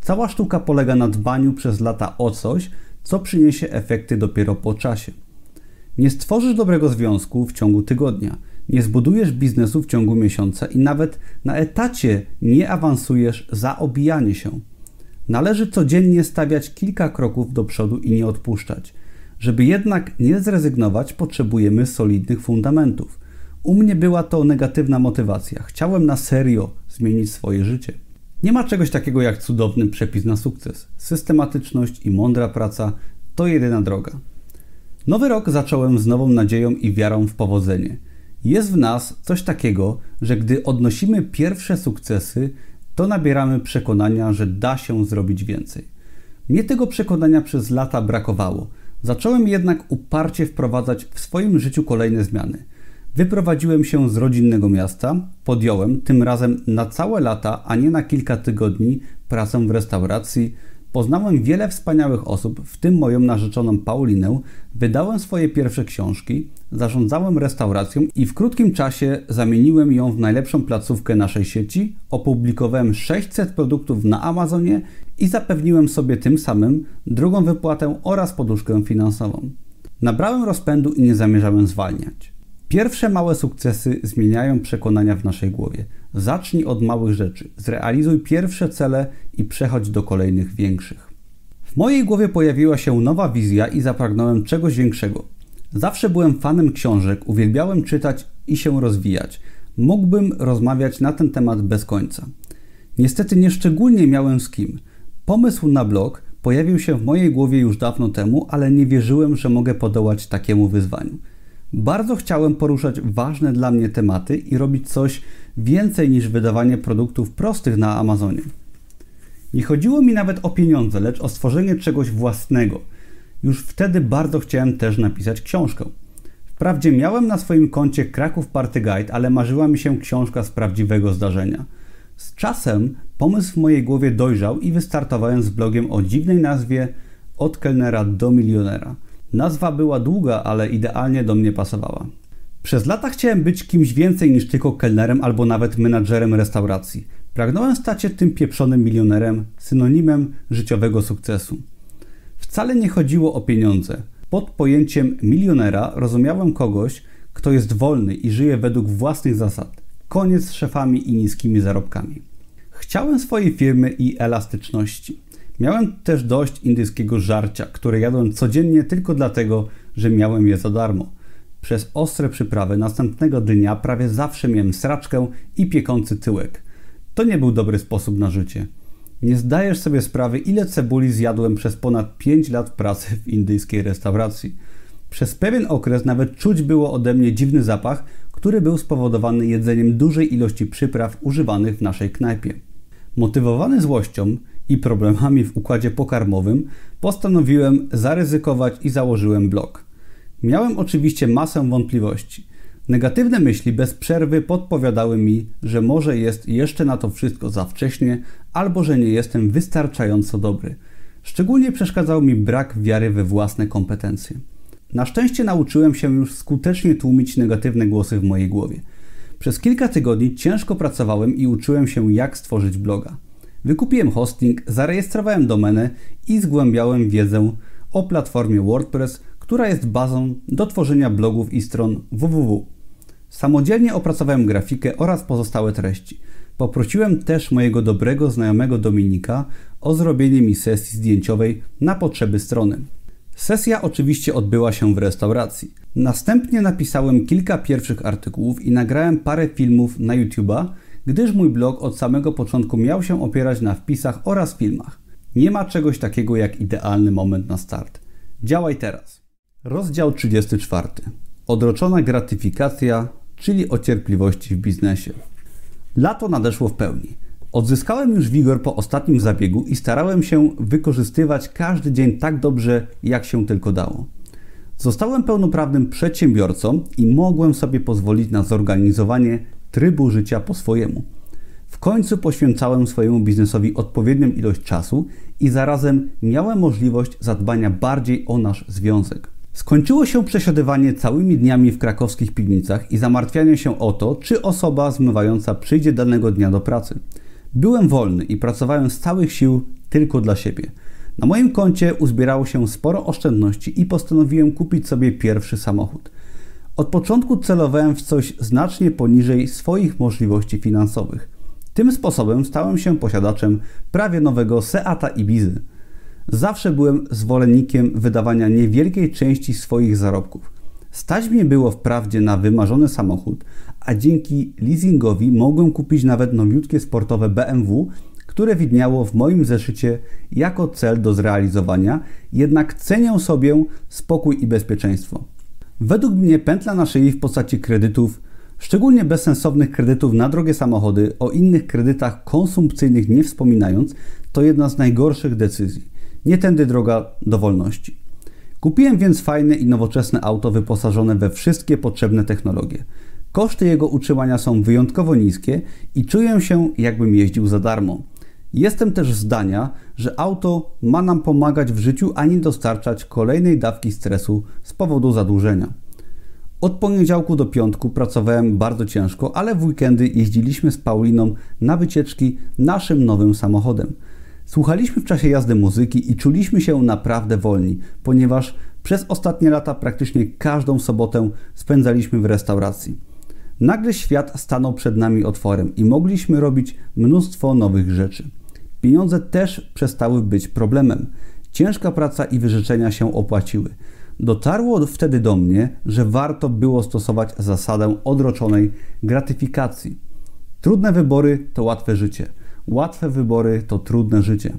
Speaker 1: Cała sztuka polega na dbaniu przez lata o coś, co przyniesie efekty dopiero po czasie. Nie stworzysz dobrego związku w ciągu tygodnia, nie zbudujesz biznesu w ciągu miesiąca i nawet na etacie nie awansujesz za obijanie się. Należy codziennie stawiać kilka kroków do przodu i nie odpuszczać. Żeby jednak nie zrezygnować, potrzebujemy solidnych fundamentów. U mnie była to negatywna motywacja. Chciałem na serio zmienić swoje życie. Nie ma czegoś takiego jak cudowny przepis na sukces. Systematyczność i mądra praca to jedyna droga. Nowy rok zacząłem z nową nadzieją i wiarą w powodzenie. Jest w nas coś takiego, że gdy odnosimy pierwsze sukcesy, to nabieramy przekonania, że da się zrobić więcej. Mnie tego przekonania przez lata brakowało. Zacząłem jednak uparcie wprowadzać w swoim życiu kolejne zmiany. Wyprowadziłem się z rodzinnego miasta, podjąłem tym razem na całe lata, a nie na kilka tygodni, pracę w restauracji. Poznałem wiele wspaniałych osób, w tym moją narzeczoną Paulinę, wydałem swoje pierwsze książki, zarządzałem restauracją i w krótkim czasie zamieniłem ją w najlepszą placówkę naszej sieci, opublikowałem 600 produktów na Amazonie i zapewniłem sobie tym samym drugą wypłatę oraz poduszkę finansową. Nabrałem rozpędu i nie zamierzałem zwalniać. Pierwsze małe sukcesy zmieniają przekonania w naszej głowie. Zacznij od małych rzeczy, zrealizuj pierwsze cele i przechodź do kolejnych większych. W mojej głowie pojawiła się nowa wizja i zapragnąłem czegoś większego. Zawsze byłem fanem książek, uwielbiałem czytać i się rozwijać. Mógłbym rozmawiać na ten temat bez końca. Niestety nieszczególnie miałem z kim. Pomysł na blog pojawił się w mojej głowie już dawno temu, ale nie wierzyłem, że mogę podołać takiemu wyzwaniu. Bardzo chciałem poruszać ważne dla mnie tematy i robić coś więcej niż wydawanie produktów prostych na Amazonie. Nie chodziło mi nawet o pieniądze, lecz o stworzenie czegoś własnego. Już wtedy bardzo chciałem też napisać książkę. Wprawdzie miałem na swoim koncie Kraków Party Guide, ale marzyła mi się książka z prawdziwego zdarzenia. Z czasem pomysł w mojej głowie dojrzał i wystartowałem z blogiem o dziwnej nazwie Od kelnera do milionera. Nazwa była długa, ale idealnie do mnie pasowała. Przez lata chciałem być kimś więcej niż tylko kelnerem albo nawet menadżerem restauracji. Pragnąłem stać się tym pieprzonym milionerem, synonimem życiowego sukcesu. Wcale nie chodziło o pieniądze. Pod pojęciem milionera rozumiałem kogoś, kto jest wolny i żyje według własnych zasad. Koniec z szefami i niskimi zarobkami. Chciałem swojej firmy i elastyczności. Miałem też dość indyjskiego żarcia, które jadłem codziennie tylko dlatego, że miałem je za darmo. Przez ostre przyprawy następnego dnia prawie zawsze miałem sraczkę i piekący tyłek. To nie był dobry sposób na życie. Nie zdajesz sobie sprawy, ile cebuli zjadłem przez ponad 5 lat pracy w indyjskiej restauracji. Przez pewien okres nawet czuć było ode mnie dziwny zapach, który był spowodowany jedzeniem dużej ilości przypraw używanych w naszej knajpie. Motywowany złością i problemami w układzie pokarmowym, postanowiłem zaryzykować i założyłem blog. Miałem oczywiście masę wątpliwości. Negatywne myśli bez przerwy podpowiadały mi, że może jest jeszcze na to wszystko za wcześnie, albo że nie jestem wystarczająco dobry. Szczególnie przeszkadzał mi brak wiary we własne kompetencje. Na szczęście nauczyłem się już skutecznie tłumić negatywne głosy w mojej głowie. Przez kilka tygodni ciężko pracowałem i uczyłem się, jak stworzyć bloga. Wykupiłem hosting, zarejestrowałem domenę i zgłębiałem wiedzę o platformie WordPress, która jest bazą do tworzenia blogów i stron www. Samodzielnie opracowałem grafikę oraz pozostałe treści. Poprosiłem też mojego dobrego znajomego Dominika o zrobienie mi sesji zdjęciowej na potrzeby strony. Sesja oczywiście odbyła się w restauracji. Następnie napisałem kilka pierwszych artykułów i nagrałem parę filmów na YouTube'a, gdyż mój blog od samego początku miał się opierać na wpisach oraz filmach. Nie ma czegoś takiego jak idealny moment na start. Działaj teraz. Rozdział 34. Odroczona gratyfikacja, czyli o cierpliwości w biznesie. Lato nadeszło w pełni. Odzyskałem już wigor po ostatnim zabiegu i starałem się wykorzystywać każdy dzień tak dobrze, jak się tylko dało. Zostałem pełnoprawnym przedsiębiorcą i mogłem sobie pozwolić na zorganizowanie trybu życia po swojemu. W końcu poświęcałem swojemu biznesowi odpowiednią ilość czasu i zarazem miałem możliwość zadbania bardziej o nasz związek. Skończyło się przesiadywanie całymi dniami w krakowskich piwnicach i zamartwianie się o to, czy osoba zmywająca przyjdzie danego dnia do pracy. Byłem wolny i pracowałem z całych sił tylko dla siebie. Na moim koncie uzbierało się sporo oszczędności i postanowiłem kupić sobie pierwszy samochód. Od początku celowałem w coś znacznie poniżej swoich możliwości finansowych. Tym sposobem stałem się posiadaczem prawie nowego Seata Ibizy. Zawsze byłem zwolennikiem wydawania niewielkiej części swoich zarobków. Stać mnie było wprawdzie na wymarzony samochód, a dzięki leasingowi mogłem kupić nawet nowiutkie sportowe BMW, które widniało w moim zeszycie jako cel do zrealizowania, jednak cenię sobie spokój i bezpieczeństwo. Według mnie pętla na szyi w postaci kredytów, szczególnie bezsensownych kredytów na drogie samochody, o innych kredytach konsumpcyjnych nie wspominając, to jedna z najgorszych decyzji. Nie tędy droga do wolności. Kupiłem więc fajne i nowoczesne auto wyposażone we wszystkie potrzebne technologie. Koszty jego utrzymania są wyjątkowo niskie i czuję się, jakbym jeździł za darmo. Jestem też zdania, że auto ma nam pomagać w życiu, a nie dostarczać kolejnej dawki stresu z powodu zadłużenia. Od poniedziałku do piątku pracowałem bardzo ciężko, ale w weekendy jeździliśmy z Pauliną na wycieczki naszym nowym samochodem. Słuchaliśmy w czasie jazdy muzyki i czuliśmy się naprawdę wolni, ponieważ przez ostatnie lata praktycznie każdą sobotę spędzaliśmy w restauracji. Nagle świat stanął przed nami otworem i mogliśmy robić mnóstwo nowych rzeczy. Pieniądze też przestały być problemem. Ciężka praca i wyrzeczenia się opłaciły. Dotarło wtedy do mnie, że warto było stosować zasadę odroczonej gratyfikacji. Trudne wybory to łatwe życie. Łatwe wybory to trudne życie.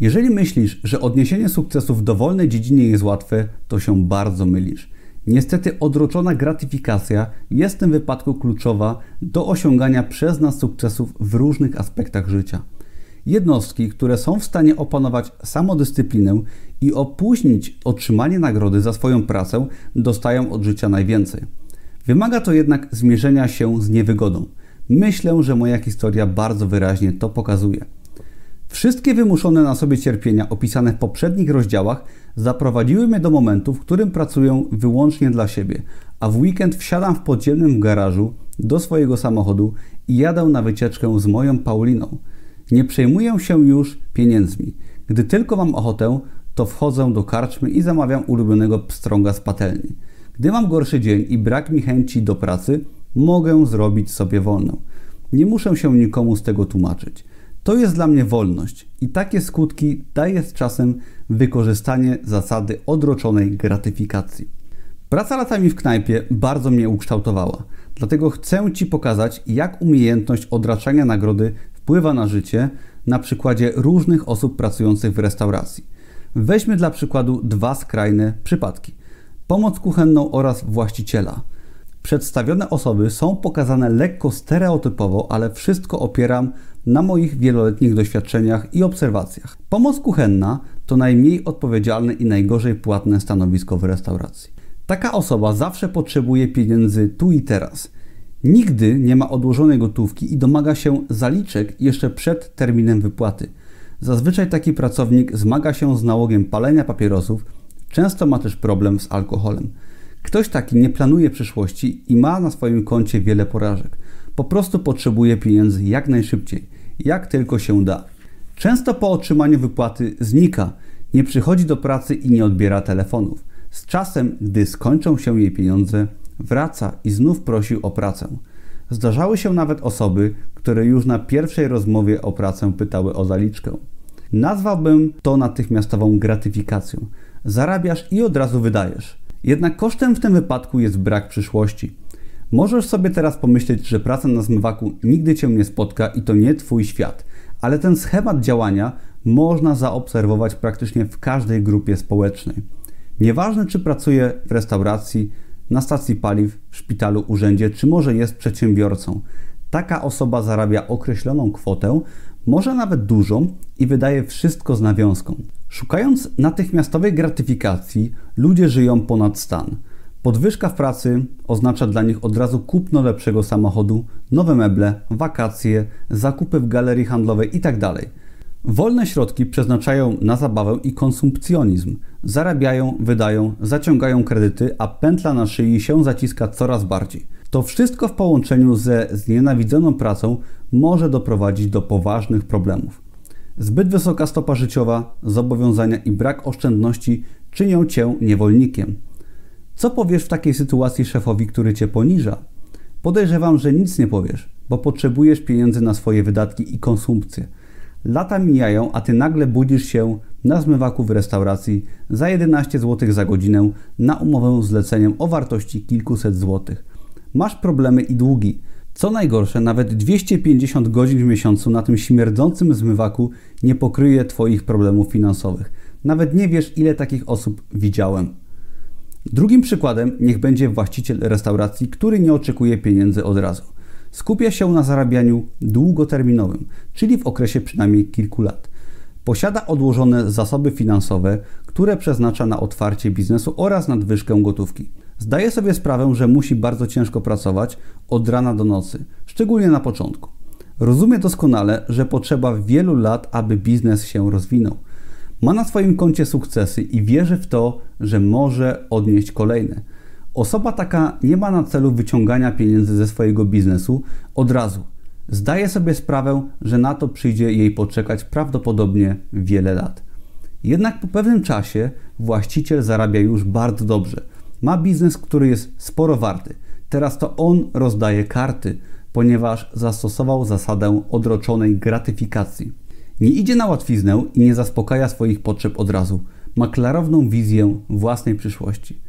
Speaker 1: Jeżeli myślisz, że odniesienie sukcesu w dowolnej dziedzinie jest łatwe, to się bardzo mylisz. Niestety odroczona gratyfikacja jest w tym wypadku kluczowa do osiągania przez nas sukcesów w różnych aspektach życia. Jednostki, które są w stanie opanować samodyscyplinę i opóźnić otrzymanie nagrody za swoją pracę, dostają od życia najwięcej. Wymaga to jednak zmierzenia się z niewygodą. Myślę, że moja historia bardzo wyraźnie to pokazuje. Wszystkie wymuszone na sobie cierpienia opisane w poprzednich rozdziałach zaprowadziły mnie do momentu, w którym pracuję wyłącznie dla siebie, a w weekend wsiadam w podziemnym garażu do swojego samochodu i jadę na wycieczkę z moją Pauliną. Nie przejmuję się już pieniędzmi. Gdy tylko mam ochotę, to wchodzę do karczmy i zamawiam ulubionego pstrąga z patelni. Gdy mam gorszy dzień i brak mi chęci do pracy, mogę zrobić sobie wolną. Nie muszę się nikomu z tego tłumaczyć. To jest dla mnie wolność i takie skutki daje z czasem wykorzystanie zasady odroczonej gratyfikacji. Praca latami w knajpie bardzo mnie ukształtowała, dlatego chcę Ci pokazać, jak umiejętność odraczania nagrody wpływa na życie na przykładzie różnych osób pracujących w restauracji. Weźmy dla przykładu dwa skrajne przypadki: pomoc kuchenną oraz właściciela. Przedstawione osoby są pokazane lekko stereotypowo, ale wszystko opieram na moich wieloletnich doświadczeniach i obserwacjach. Pomoc kuchenna to najmniej odpowiedzialne i najgorzej płatne stanowisko w restauracji. Taka osoba zawsze potrzebuje pieniędzy tu i teraz. Nigdy nie ma odłożonej gotówki i domaga się zaliczek jeszcze przed terminem wypłaty. Zazwyczaj taki pracownik zmaga się z nałogiem palenia papierosów, często ma też problem z alkoholem. Ktoś taki nie planuje przyszłości i ma na swoim koncie wiele porażek. Po prostu potrzebuje pieniędzy jak najszybciej, jak tylko się da. Często po otrzymaniu wypłaty znika, nie przychodzi do pracy i nie odbiera telefonów. Z czasem, gdy skończą się jej pieniądze, wraca i znów prosił o pracę. Zdarzały się nawet osoby, które już na pierwszej rozmowie o pracę pytały o zaliczkę. Nazwałbym to natychmiastową gratyfikacją. Zarabiasz i od razu wydajesz. Jednak kosztem w tym wypadku jest brak przyszłości. Możesz sobie teraz pomyśleć, że praca na zmywaku nigdy cię nie spotka i to nie twój świat, ale ten schemat działania można zaobserwować praktycznie w każdej grupie społecznej. Nieważne, czy pracuje w restauracji, na stacji paliw, szpitalu, urzędzie, czy może jest przedsiębiorcą. Taka osoba zarabia określoną kwotę, może nawet dużą i wydaje wszystko z nawiązką. Szukając natychmiastowej gratyfikacji, ludzie żyją ponad stan. Podwyżka w pracy oznacza dla nich od razu kupno lepszego samochodu, nowe meble, wakacje, zakupy w galerii handlowej itd. Wolne środki przeznaczają na zabawę i konsumpcjonizm. Zarabiają, wydają, zaciągają kredyty, a pętla na szyi się zaciska coraz bardziej. To wszystko w połączeniu ze znienawidzoną pracą może doprowadzić do poważnych problemów. Zbyt wysoka stopa życiowa, zobowiązania i brak oszczędności czynią cię niewolnikiem. Co powiesz w takiej sytuacji szefowi, który cię poniża? Podejrzewam, że nic nie powiesz, bo potrzebujesz pieniędzy na swoje wydatki i konsumpcję. Lata mijają, a ty nagle budzisz się na zmywaku w restauracji za 11 zł za godzinę na umowę zleceniem o wartości kilkuset złotych. Masz problemy i długi. Co najgorsze, nawet 250 godzin w miesiącu na tym śmierdzącym zmywaku nie pokryje Twoich problemów finansowych. Nawet nie wiesz, ile takich osób widziałem. Drugim przykładem niech będzie właściciel restauracji, który nie oczekuje pieniędzy od razu. Skupia się na zarabianiu długoterminowym, czyli w okresie przynajmniej kilku lat. Posiada odłożone zasoby finansowe, które przeznacza na otwarcie biznesu oraz nadwyżkę gotówki. Zdaje sobie sprawę, że musi bardzo ciężko pracować od rana do nocy, szczególnie na początku. Rozumie doskonale, że potrzeba wielu lat, aby biznes się rozwinął. Ma na swoim koncie sukcesy i wierzy w to, że może odnieść kolejne. Osoba taka nie ma na celu wyciągania pieniędzy ze swojego biznesu od razu. Zdaje sobie sprawę, że na to przyjdzie jej poczekać prawdopodobnie wiele lat. Jednak po pewnym czasie właściciel zarabia już bardzo dobrze. Ma biznes, który jest sporo warty. Teraz to on rozdaje karty, ponieważ zastosował zasadę odroczonej gratyfikacji. Nie idzie na łatwiznę i nie zaspokaja swoich potrzeb od razu. Ma klarowną wizję własnej przyszłości.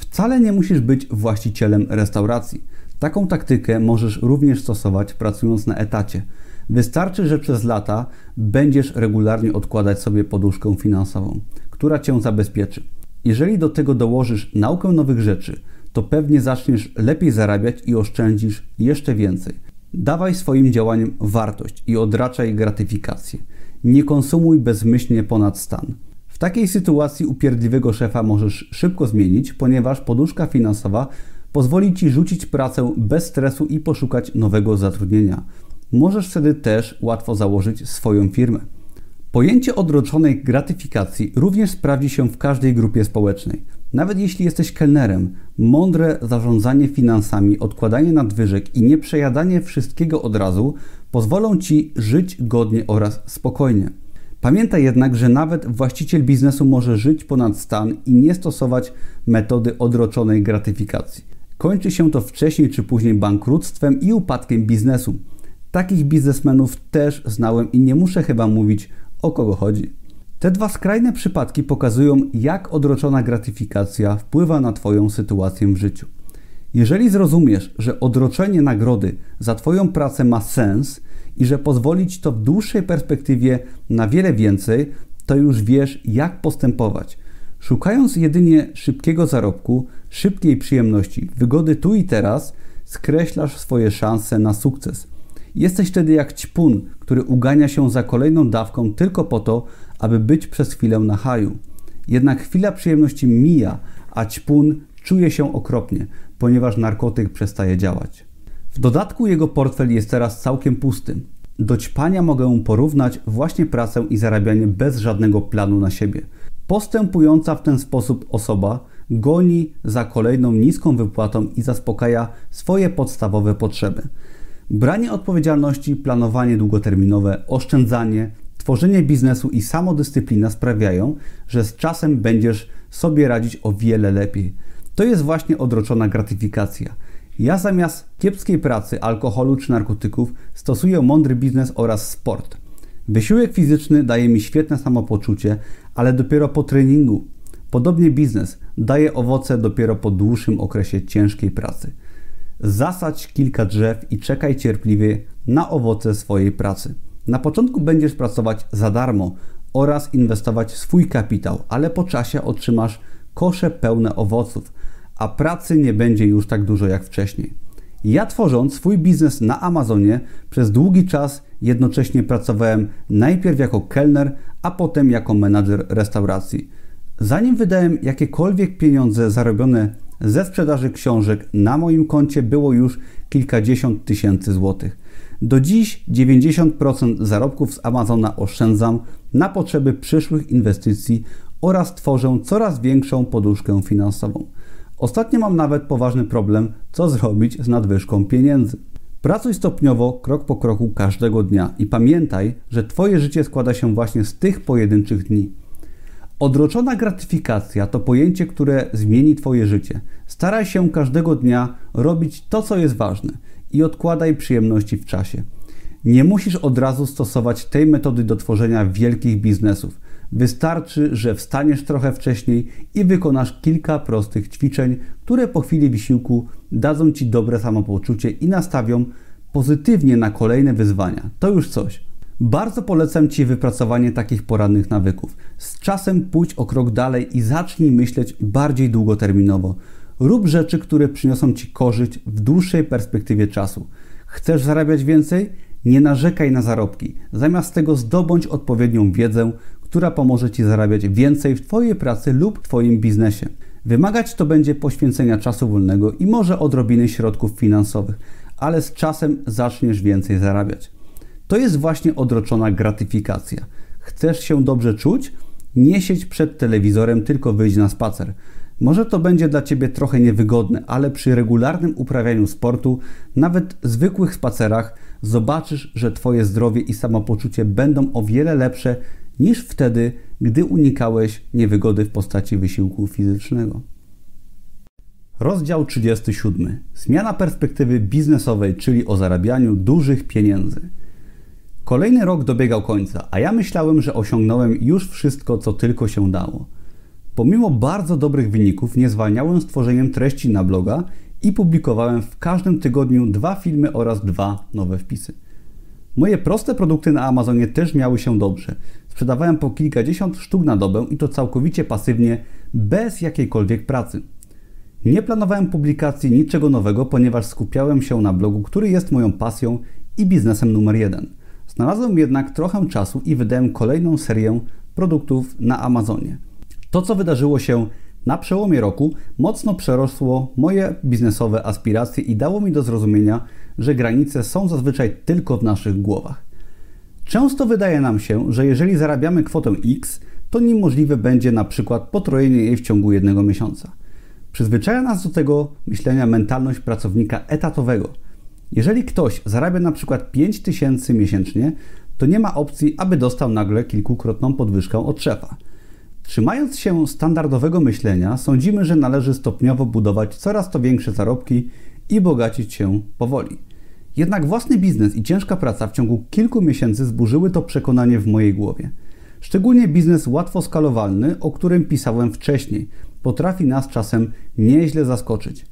Speaker 1: Wcale nie musisz być właścicielem restauracji. Taką taktykę możesz również stosować pracując na etacie. Wystarczy, że przez lata będziesz regularnie odkładać sobie poduszkę finansową, która cię zabezpieczy. Jeżeli do tego dołożysz naukę nowych rzeczy, to pewnie zaczniesz lepiej zarabiać i oszczędzisz jeszcze więcej. Dawaj swoim działaniom wartość i odraczaj gratyfikację. Nie konsumuj bezmyślnie ponad stan. Takiej sytuacji upierdliwego szefa możesz szybko zmienić, ponieważ poduszka finansowa pozwoli ci rzucić pracę bez stresu i poszukać nowego zatrudnienia. Możesz wtedy też łatwo założyć swoją firmę. Pojęcie odroczonej gratyfikacji również sprawdzi się w każdej grupie społecznej. Nawet jeśli jesteś kelnerem, mądre zarządzanie finansami, odkładanie nadwyżek i nieprzejadanie wszystkiego od razu pozwolą ci żyć godnie oraz spokojnie. Pamiętaj jednak, że nawet właściciel biznesu może żyć ponad stan i nie stosować metody odroczonej gratyfikacji. Kończy się to wcześniej czy później bankructwem i upadkiem biznesu. Takich biznesmenów też znałem i nie muszę chyba mówić o kogo chodzi. Te dwa skrajne przypadki pokazują, jak odroczona gratyfikacja wpływa na Twoją sytuację w życiu. Jeżeli zrozumiesz, że odroczenie nagrody za Twoją pracę ma sens i że pozwolić to w dłuższej perspektywie na wiele więcej, to już wiesz, jak postępować. Szukając jedynie szybkiego zarobku, szybkiej przyjemności, wygody tu i teraz, skreślasz swoje szanse na sukces. Jesteś wtedy jak ćpun, który ugania się za kolejną dawką tylko po to, aby być przez chwilę na haju. Jednak chwila przyjemności mija, a ćpun czuje się okropnie, ponieważ narkotyk przestaje działać. W dodatku jego portfel jest teraz całkiem pusty. Do ćpania mogę porównać właśnie pracę i zarabianie bez żadnego planu na siebie. Postępująca w ten sposób osoba goni za kolejną niską wypłatą i zaspokaja swoje podstawowe potrzeby. Branie odpowiedzialności, planowanie długoterminowe, oszczędzanie, tworzenie biznesu i samodyscyplina sprawiają, że z czasem będziesz sobie radzić o wiele lepiej. To jest właśnie odroczona gratyfikacja. Ja zamiast kiepskiej pracy, alkoholu czy narkotyków stosuję mądry biznes oraz sport. Wysiłek fizyczny daje mi świetne samopoczucie, ale dopiero po treningu. Podobnie biznes daje owoce dopiero po dłuższym okresie ciężkiej pracy. Zasadź kilka drzew i czekaj cierpliwie na owoce swojej pracy. Na początku będziesz pracować za darmo oraz inwestować swój kapitał, ale po czasie otrzymasz kosze pełne owoców, a pracy nie będzie już tak dużo jak wcześniej. Ja tworząc swój biznes na Amazonie przez długi czas jednocześnie pracowałem najpierw jako kelner, a potem jako menadżer restauracji. Zanim wydałem jakiekolwiek pieniądze zarobione ze sprzedaży książek na moim koncie było już kilkadziesiąt tysięcy złotych. Do dziś 90% zarobków z Amazona oszczędzam na potrzeby przyszłych inwestycji oraz tworzę coraz większą poduszkę finansową. Ostatnio mam nawet poważny problem, co zrobić z nadwyżką pieniędzy. Pracuj stopniowo, krok po kroku każdego dnia i pamiętaj, że Twoje życie składa się właśnie z tych pojedynczych dni. Odroczona gratyfikacja to pojęcie, które zmieni Twoje życie. Staraj się każdego dnia robić to, co jest ważne i odkładaj przyjemności w czasie. Nie musisz od razu stosować tej metody do tworzenia wielkich biznesów. Wystarczy, że wstaniesz trochę wcześniej i wykonasz kilka prostych ćwiczeń, które po chwili wysiłku dadzą Ci dobre samopoczucie i nastawią pozytywnie na kolejne wyzwania. To już coś. Bardzo polecam Ci wypracowanie takich porannych nawyków. Z czasem pójdź o krok dalej i zacznij myśleć bardziej długoterminowo. Rób rzeczy, które przyniosą Ci korzyść w dłuższej perspektywie czasu. Chcesz zarabiać więcej? Nie narzekaj na zarobki. Zamiast tego zdobądź odpowiednią wiedzę, która pomoże Ci zarabiać więcej w Twojej pracy lub Twoim biznesie. Wymagać to będzie poświęcenia czasu wolnego i może odrobiny środków finansowych, ale z czasem zaczniesz więcej zarabiać. To jest właśnie odroczona gratyfikacja. Chcesz się dobrze czuć? Nie siedź przed telewizorem, tylko wyjdź na spacer. Może to będzie dla Ciebie trochę niewygodne, ale przy regularnym uprawianiu sportu, nawet zwykłych spacerach, zobaczysz, że Twoje zdrowie i samopoczucie będą o wiele lepsze niż wtedy, gdy unikałeś niewygody w postaci wysiłku fizycznego. Rozdział 37. Zmiana perspektywy biznesowej, czyli o zarabianiu dużych pieniędzy. Kolejny rok dobiegał końca, a ja myślałem, że osiągnąłem już wszystko, co tylko się dało. Pomimo bardzo dobrych wyników, nie zwalniałem z tworzeniem treści na bloga i publikowałem w każdym tygodniu dwa filmy oraz dwa nowe wpisy. Moje proste produkty na Amazonie też miały się dobrze. Sprzedawałem po kilkadziesiąt sztuk na dobę i to całkowicie pasywnie, bez jakiejkolwiek pracy. Nie planowałem publikacji niczego nowego, ponieważ skupiałem się na blogu, który jest moją pasją i biznesem numer jeden. Znalazłem jednak trochę czasu i wydałem kolejną serię produktów na Amazonie. To, co wydarzyło się na przełomie roku, mocno przerosło moje biznesowe aspiracje i dało mi do zrozumienia, że granice są zazwyczaj tylko w naszych głowach. Często wydaje nam się, że jeżeli zarabiamy kwotę X, to niemożliwe będzie na przykład potrojenie jej w ciągu jednego miesiąca. Przyzwyczaja nas do tego myślenia mentalność pracownika etatowego. Jeżeli ktoś zarabia na przykład 5000 miesięcznie, to nie ma opcji, aby dostał nagle kilkukrotną podwyżkę od szefa. Trzymając się standardowego myślenia, sądzimy, że należy stopniowo budować coraz to większe zarobki i bogacić się powoli. Jednak własny biznes i ciężka praca w ciągu kilku miesięcy zburzyły to przekonanie w mojej głowie. Szczególnie biznes łatwo skalowalny, o którym pisałem wcześniej, potrafi nas czasem nieźle zaskoczyć.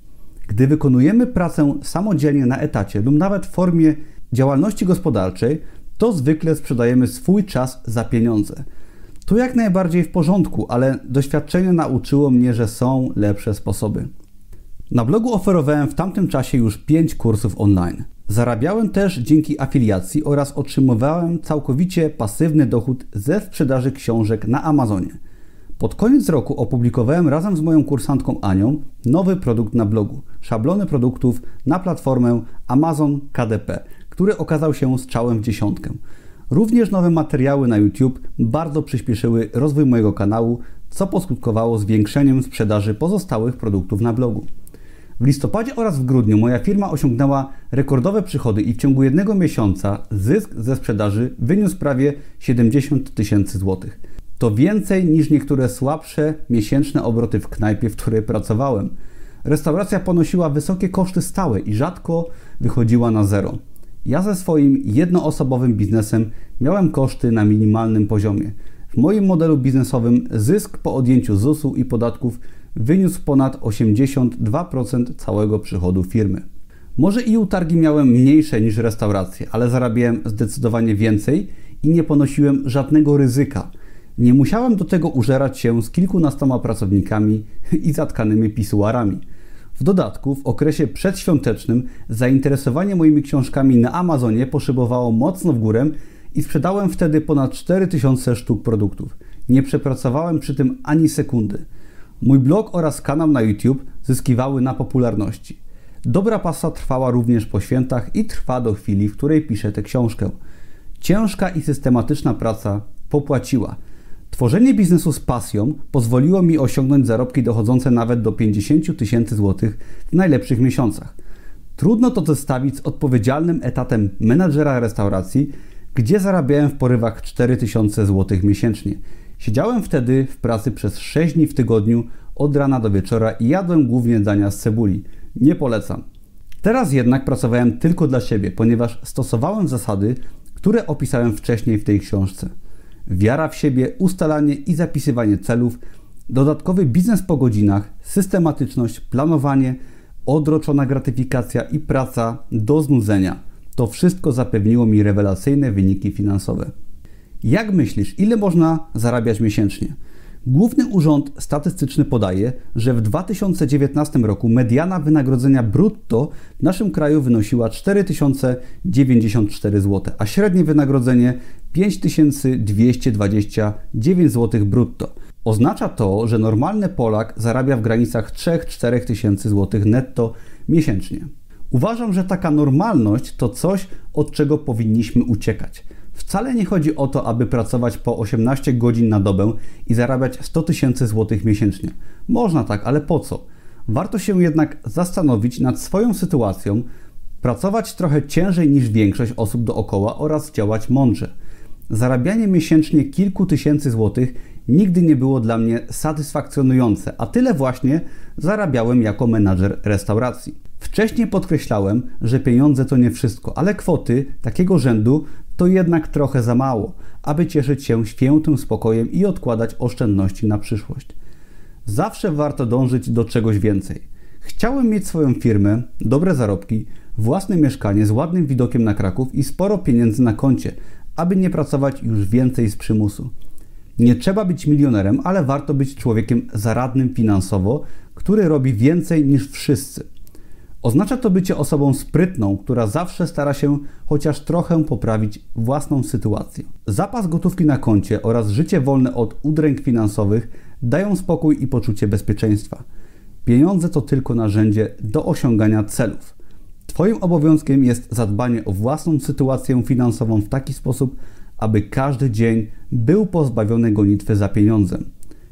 Speaker 1: Gdy wykonujemy pracę samodzielnie na etacie lub nawet w formie działalności gospodarczej, to zwykle sprzedajemy swój czas za pieniądze. To jak najbardziej w porządku, ale doświadczenie nauczyło mnie, że są lepsze sposoby. Na blogu oferowałem w tamtym czasie już 5 kursów online. Zarabiałem też dzięki afiliacji oraz otrzymywałem całkowicie pasywny dochód ze sprzedaży książek na Amazonie. Pod koniec roku opublikowałem razem z moją kursantką Anią nowy produkt na blogu szablony produktów na platformę Amazon KDP, który okazał się strzałem w dziesiątkę. Również nowe materiały na YouTube bardzo przyspieszyły rozwój mojego kanału, co poskutkowało zwiększeniem sprzedaży pozostałych produktów na blogu. W listopadzie oraz w grudniu moja firma osiągnęła rekordowe przychody i w ciągu jednego miesiąca zysk ze sprzedaży wyniósł prawie 70 tysięcy złotych. To więcej niż niektóre słabsze miesięczne obroty w knajpie, w której pracowałem. Restauracja ponosiła wysokie koszty stałe i rzadko wychodziła na zero. Ja ze swoim jednoosobowym biznesem miałem koszty na minimalnym poziomie. W moim modelu biznesowym zysk po odjęciu ZUS-u i podatków wyniósł ponad 82% całego przychodu firmy. Może i utargi miałem mniejsze niż restauracje, ale zarabiałem zdecydowanie więcej i nie ponosiłem żadnego ryzyka. Nie musiałem do tego użerać się z kilkunastoma pracownikami i zatkanymi pisuarami. W dodatku, w okresie przedświątecznym zainteresowanie moimi książkami na Amazonie poszybowało mocno w górę i sprzedałem wtedy ponad 4000 sztuk produktów. Nie przepracowałem przy tym ani sekundy. Mój blog oraz kanał na YouTube zyskiwały na popularności. Dobra pasa trwała również po świętach i trwa do chwili, w której piszę tę książkę. Ciężka i systematyczna praca popłaciła. Tworzenie biznesu z pasją pozwoliło mi osiągnąć zarobki dochodzące nawet do 50 tysięcy złotych w najlepszych miesiącach. Trudno to zestawić z odpowiedzialnym etatem menadżera restauracji, gdzie zarabiałem w porywach 4000 złotych miesięcznie. Siedziałem wtedy w pracy przez 6 dni w tygodniu, od rana do wieczora i jadłem głównie dania z cebuli. Nie polecam. Teraz jednak pracowałem tylko dla siebie, ponieważ stosowałem zasady, które opisałem wcześniej w tej książce wiara w siebie, ustalanie i zapisywanie celów, dodatkowy biznes po godzinach, systematyczność, planowanie, odroczona gratyfikacja i praca do znudzenia. To wszystko zapewniło mi rewelacyjne wyniki finansowe. Jak myślisz, ile można zarabiać miesięcznie? Główny Urząd Statystyczny podaje, że w 2019 roku mediana wynagrodzenia brutto w naszym kraju wynosiła 4094 zł, a średnie wynagrodzenie 5229 zł brutto. Oznacza to, że normalny Polak zarabia w granicach 3-4 tysięcy złotych netto miesięcznie. Uważam, że taka normalność to coś, od czego powinniśmy uciekać. Wcale nie chodzi o to, aby pracować po 18 godzin na dobę i zarabiać 100 tysięcy złotych miesięcznie. Można tak, ale po co? Warto się jednak zastanowić nad swoją sytuacją, pracować trochę ciężej niż większość osób dookoła oraz działać mądrze. Zarabianie miesięcznie kilku tysięcy złotych nigdy nie było dla mnie satysfakcjonujące, a tyle właśnie zarabiałem jako menadżer restauracji. Wcześniej podkreślałem, że pieniądze to nie wszystko, ale kwoty takiego rzędu to jednak trochę za mało, aby cieszyć się świętym spokojem i odkładać oszczędności na przyszłość. Zawsze warto dążyć do czegoś więcej. Chciałem mieć swoją firmę, dobre zarobki, własne mieszkanie z ładnym widokiem na Kraków i sporo pieniędzy na koncie, aby nie pracować już więcej z przymusu. Nie trzeba być milionerem, ale warto być człowiekiem zaradnym finansowo, który robi więcej niż wszyscy. Oznacza to bycie osobą sprytną, która zawsze stara się chociaż trochę poprawić własną sytuację. Zapas gotówki na koncie oraz życie wolne od udręk finansowych dają spokój i poczucie bezpieczeństwa. Pieniądze to tylko narzędzie do osiągania celów. Twoim obowiązkiem jest zadbanie o własną sytuację finansową w taki sposób, aby każdy dzień był pozbawiony gonitwy za pieniądzem,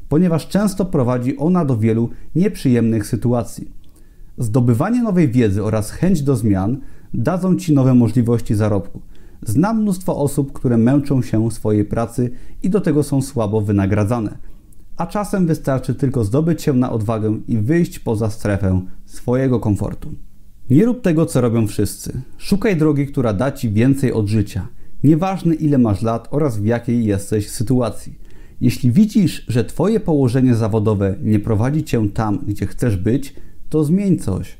Speaker 1: ponieważ często prowadzi ona do wielu nieprzyjemnych sytuacji. Zdobywanie nowej wiedzy oraz chęć do zmian dadzą Ci nowe możliwości zarobku. Znam mnóstwo osób, które męczą się swojej pracy i do tego są słabo wynagradzane. A czasem wystarczy tylko zdobyć się na odwagę i wyjść poza strefę swojego komfortu. Nie rób tego, co robią wszyscy. Szukaj drogi, która da Ci więcej od życia. Nieważne ile masz lat oraz w jakiej jesteś sytuacji. Jeśli widzisz, że Twoje położenie zawodowe nie prowadzi Cię tam, gdzie chcesz być, to zmień coś.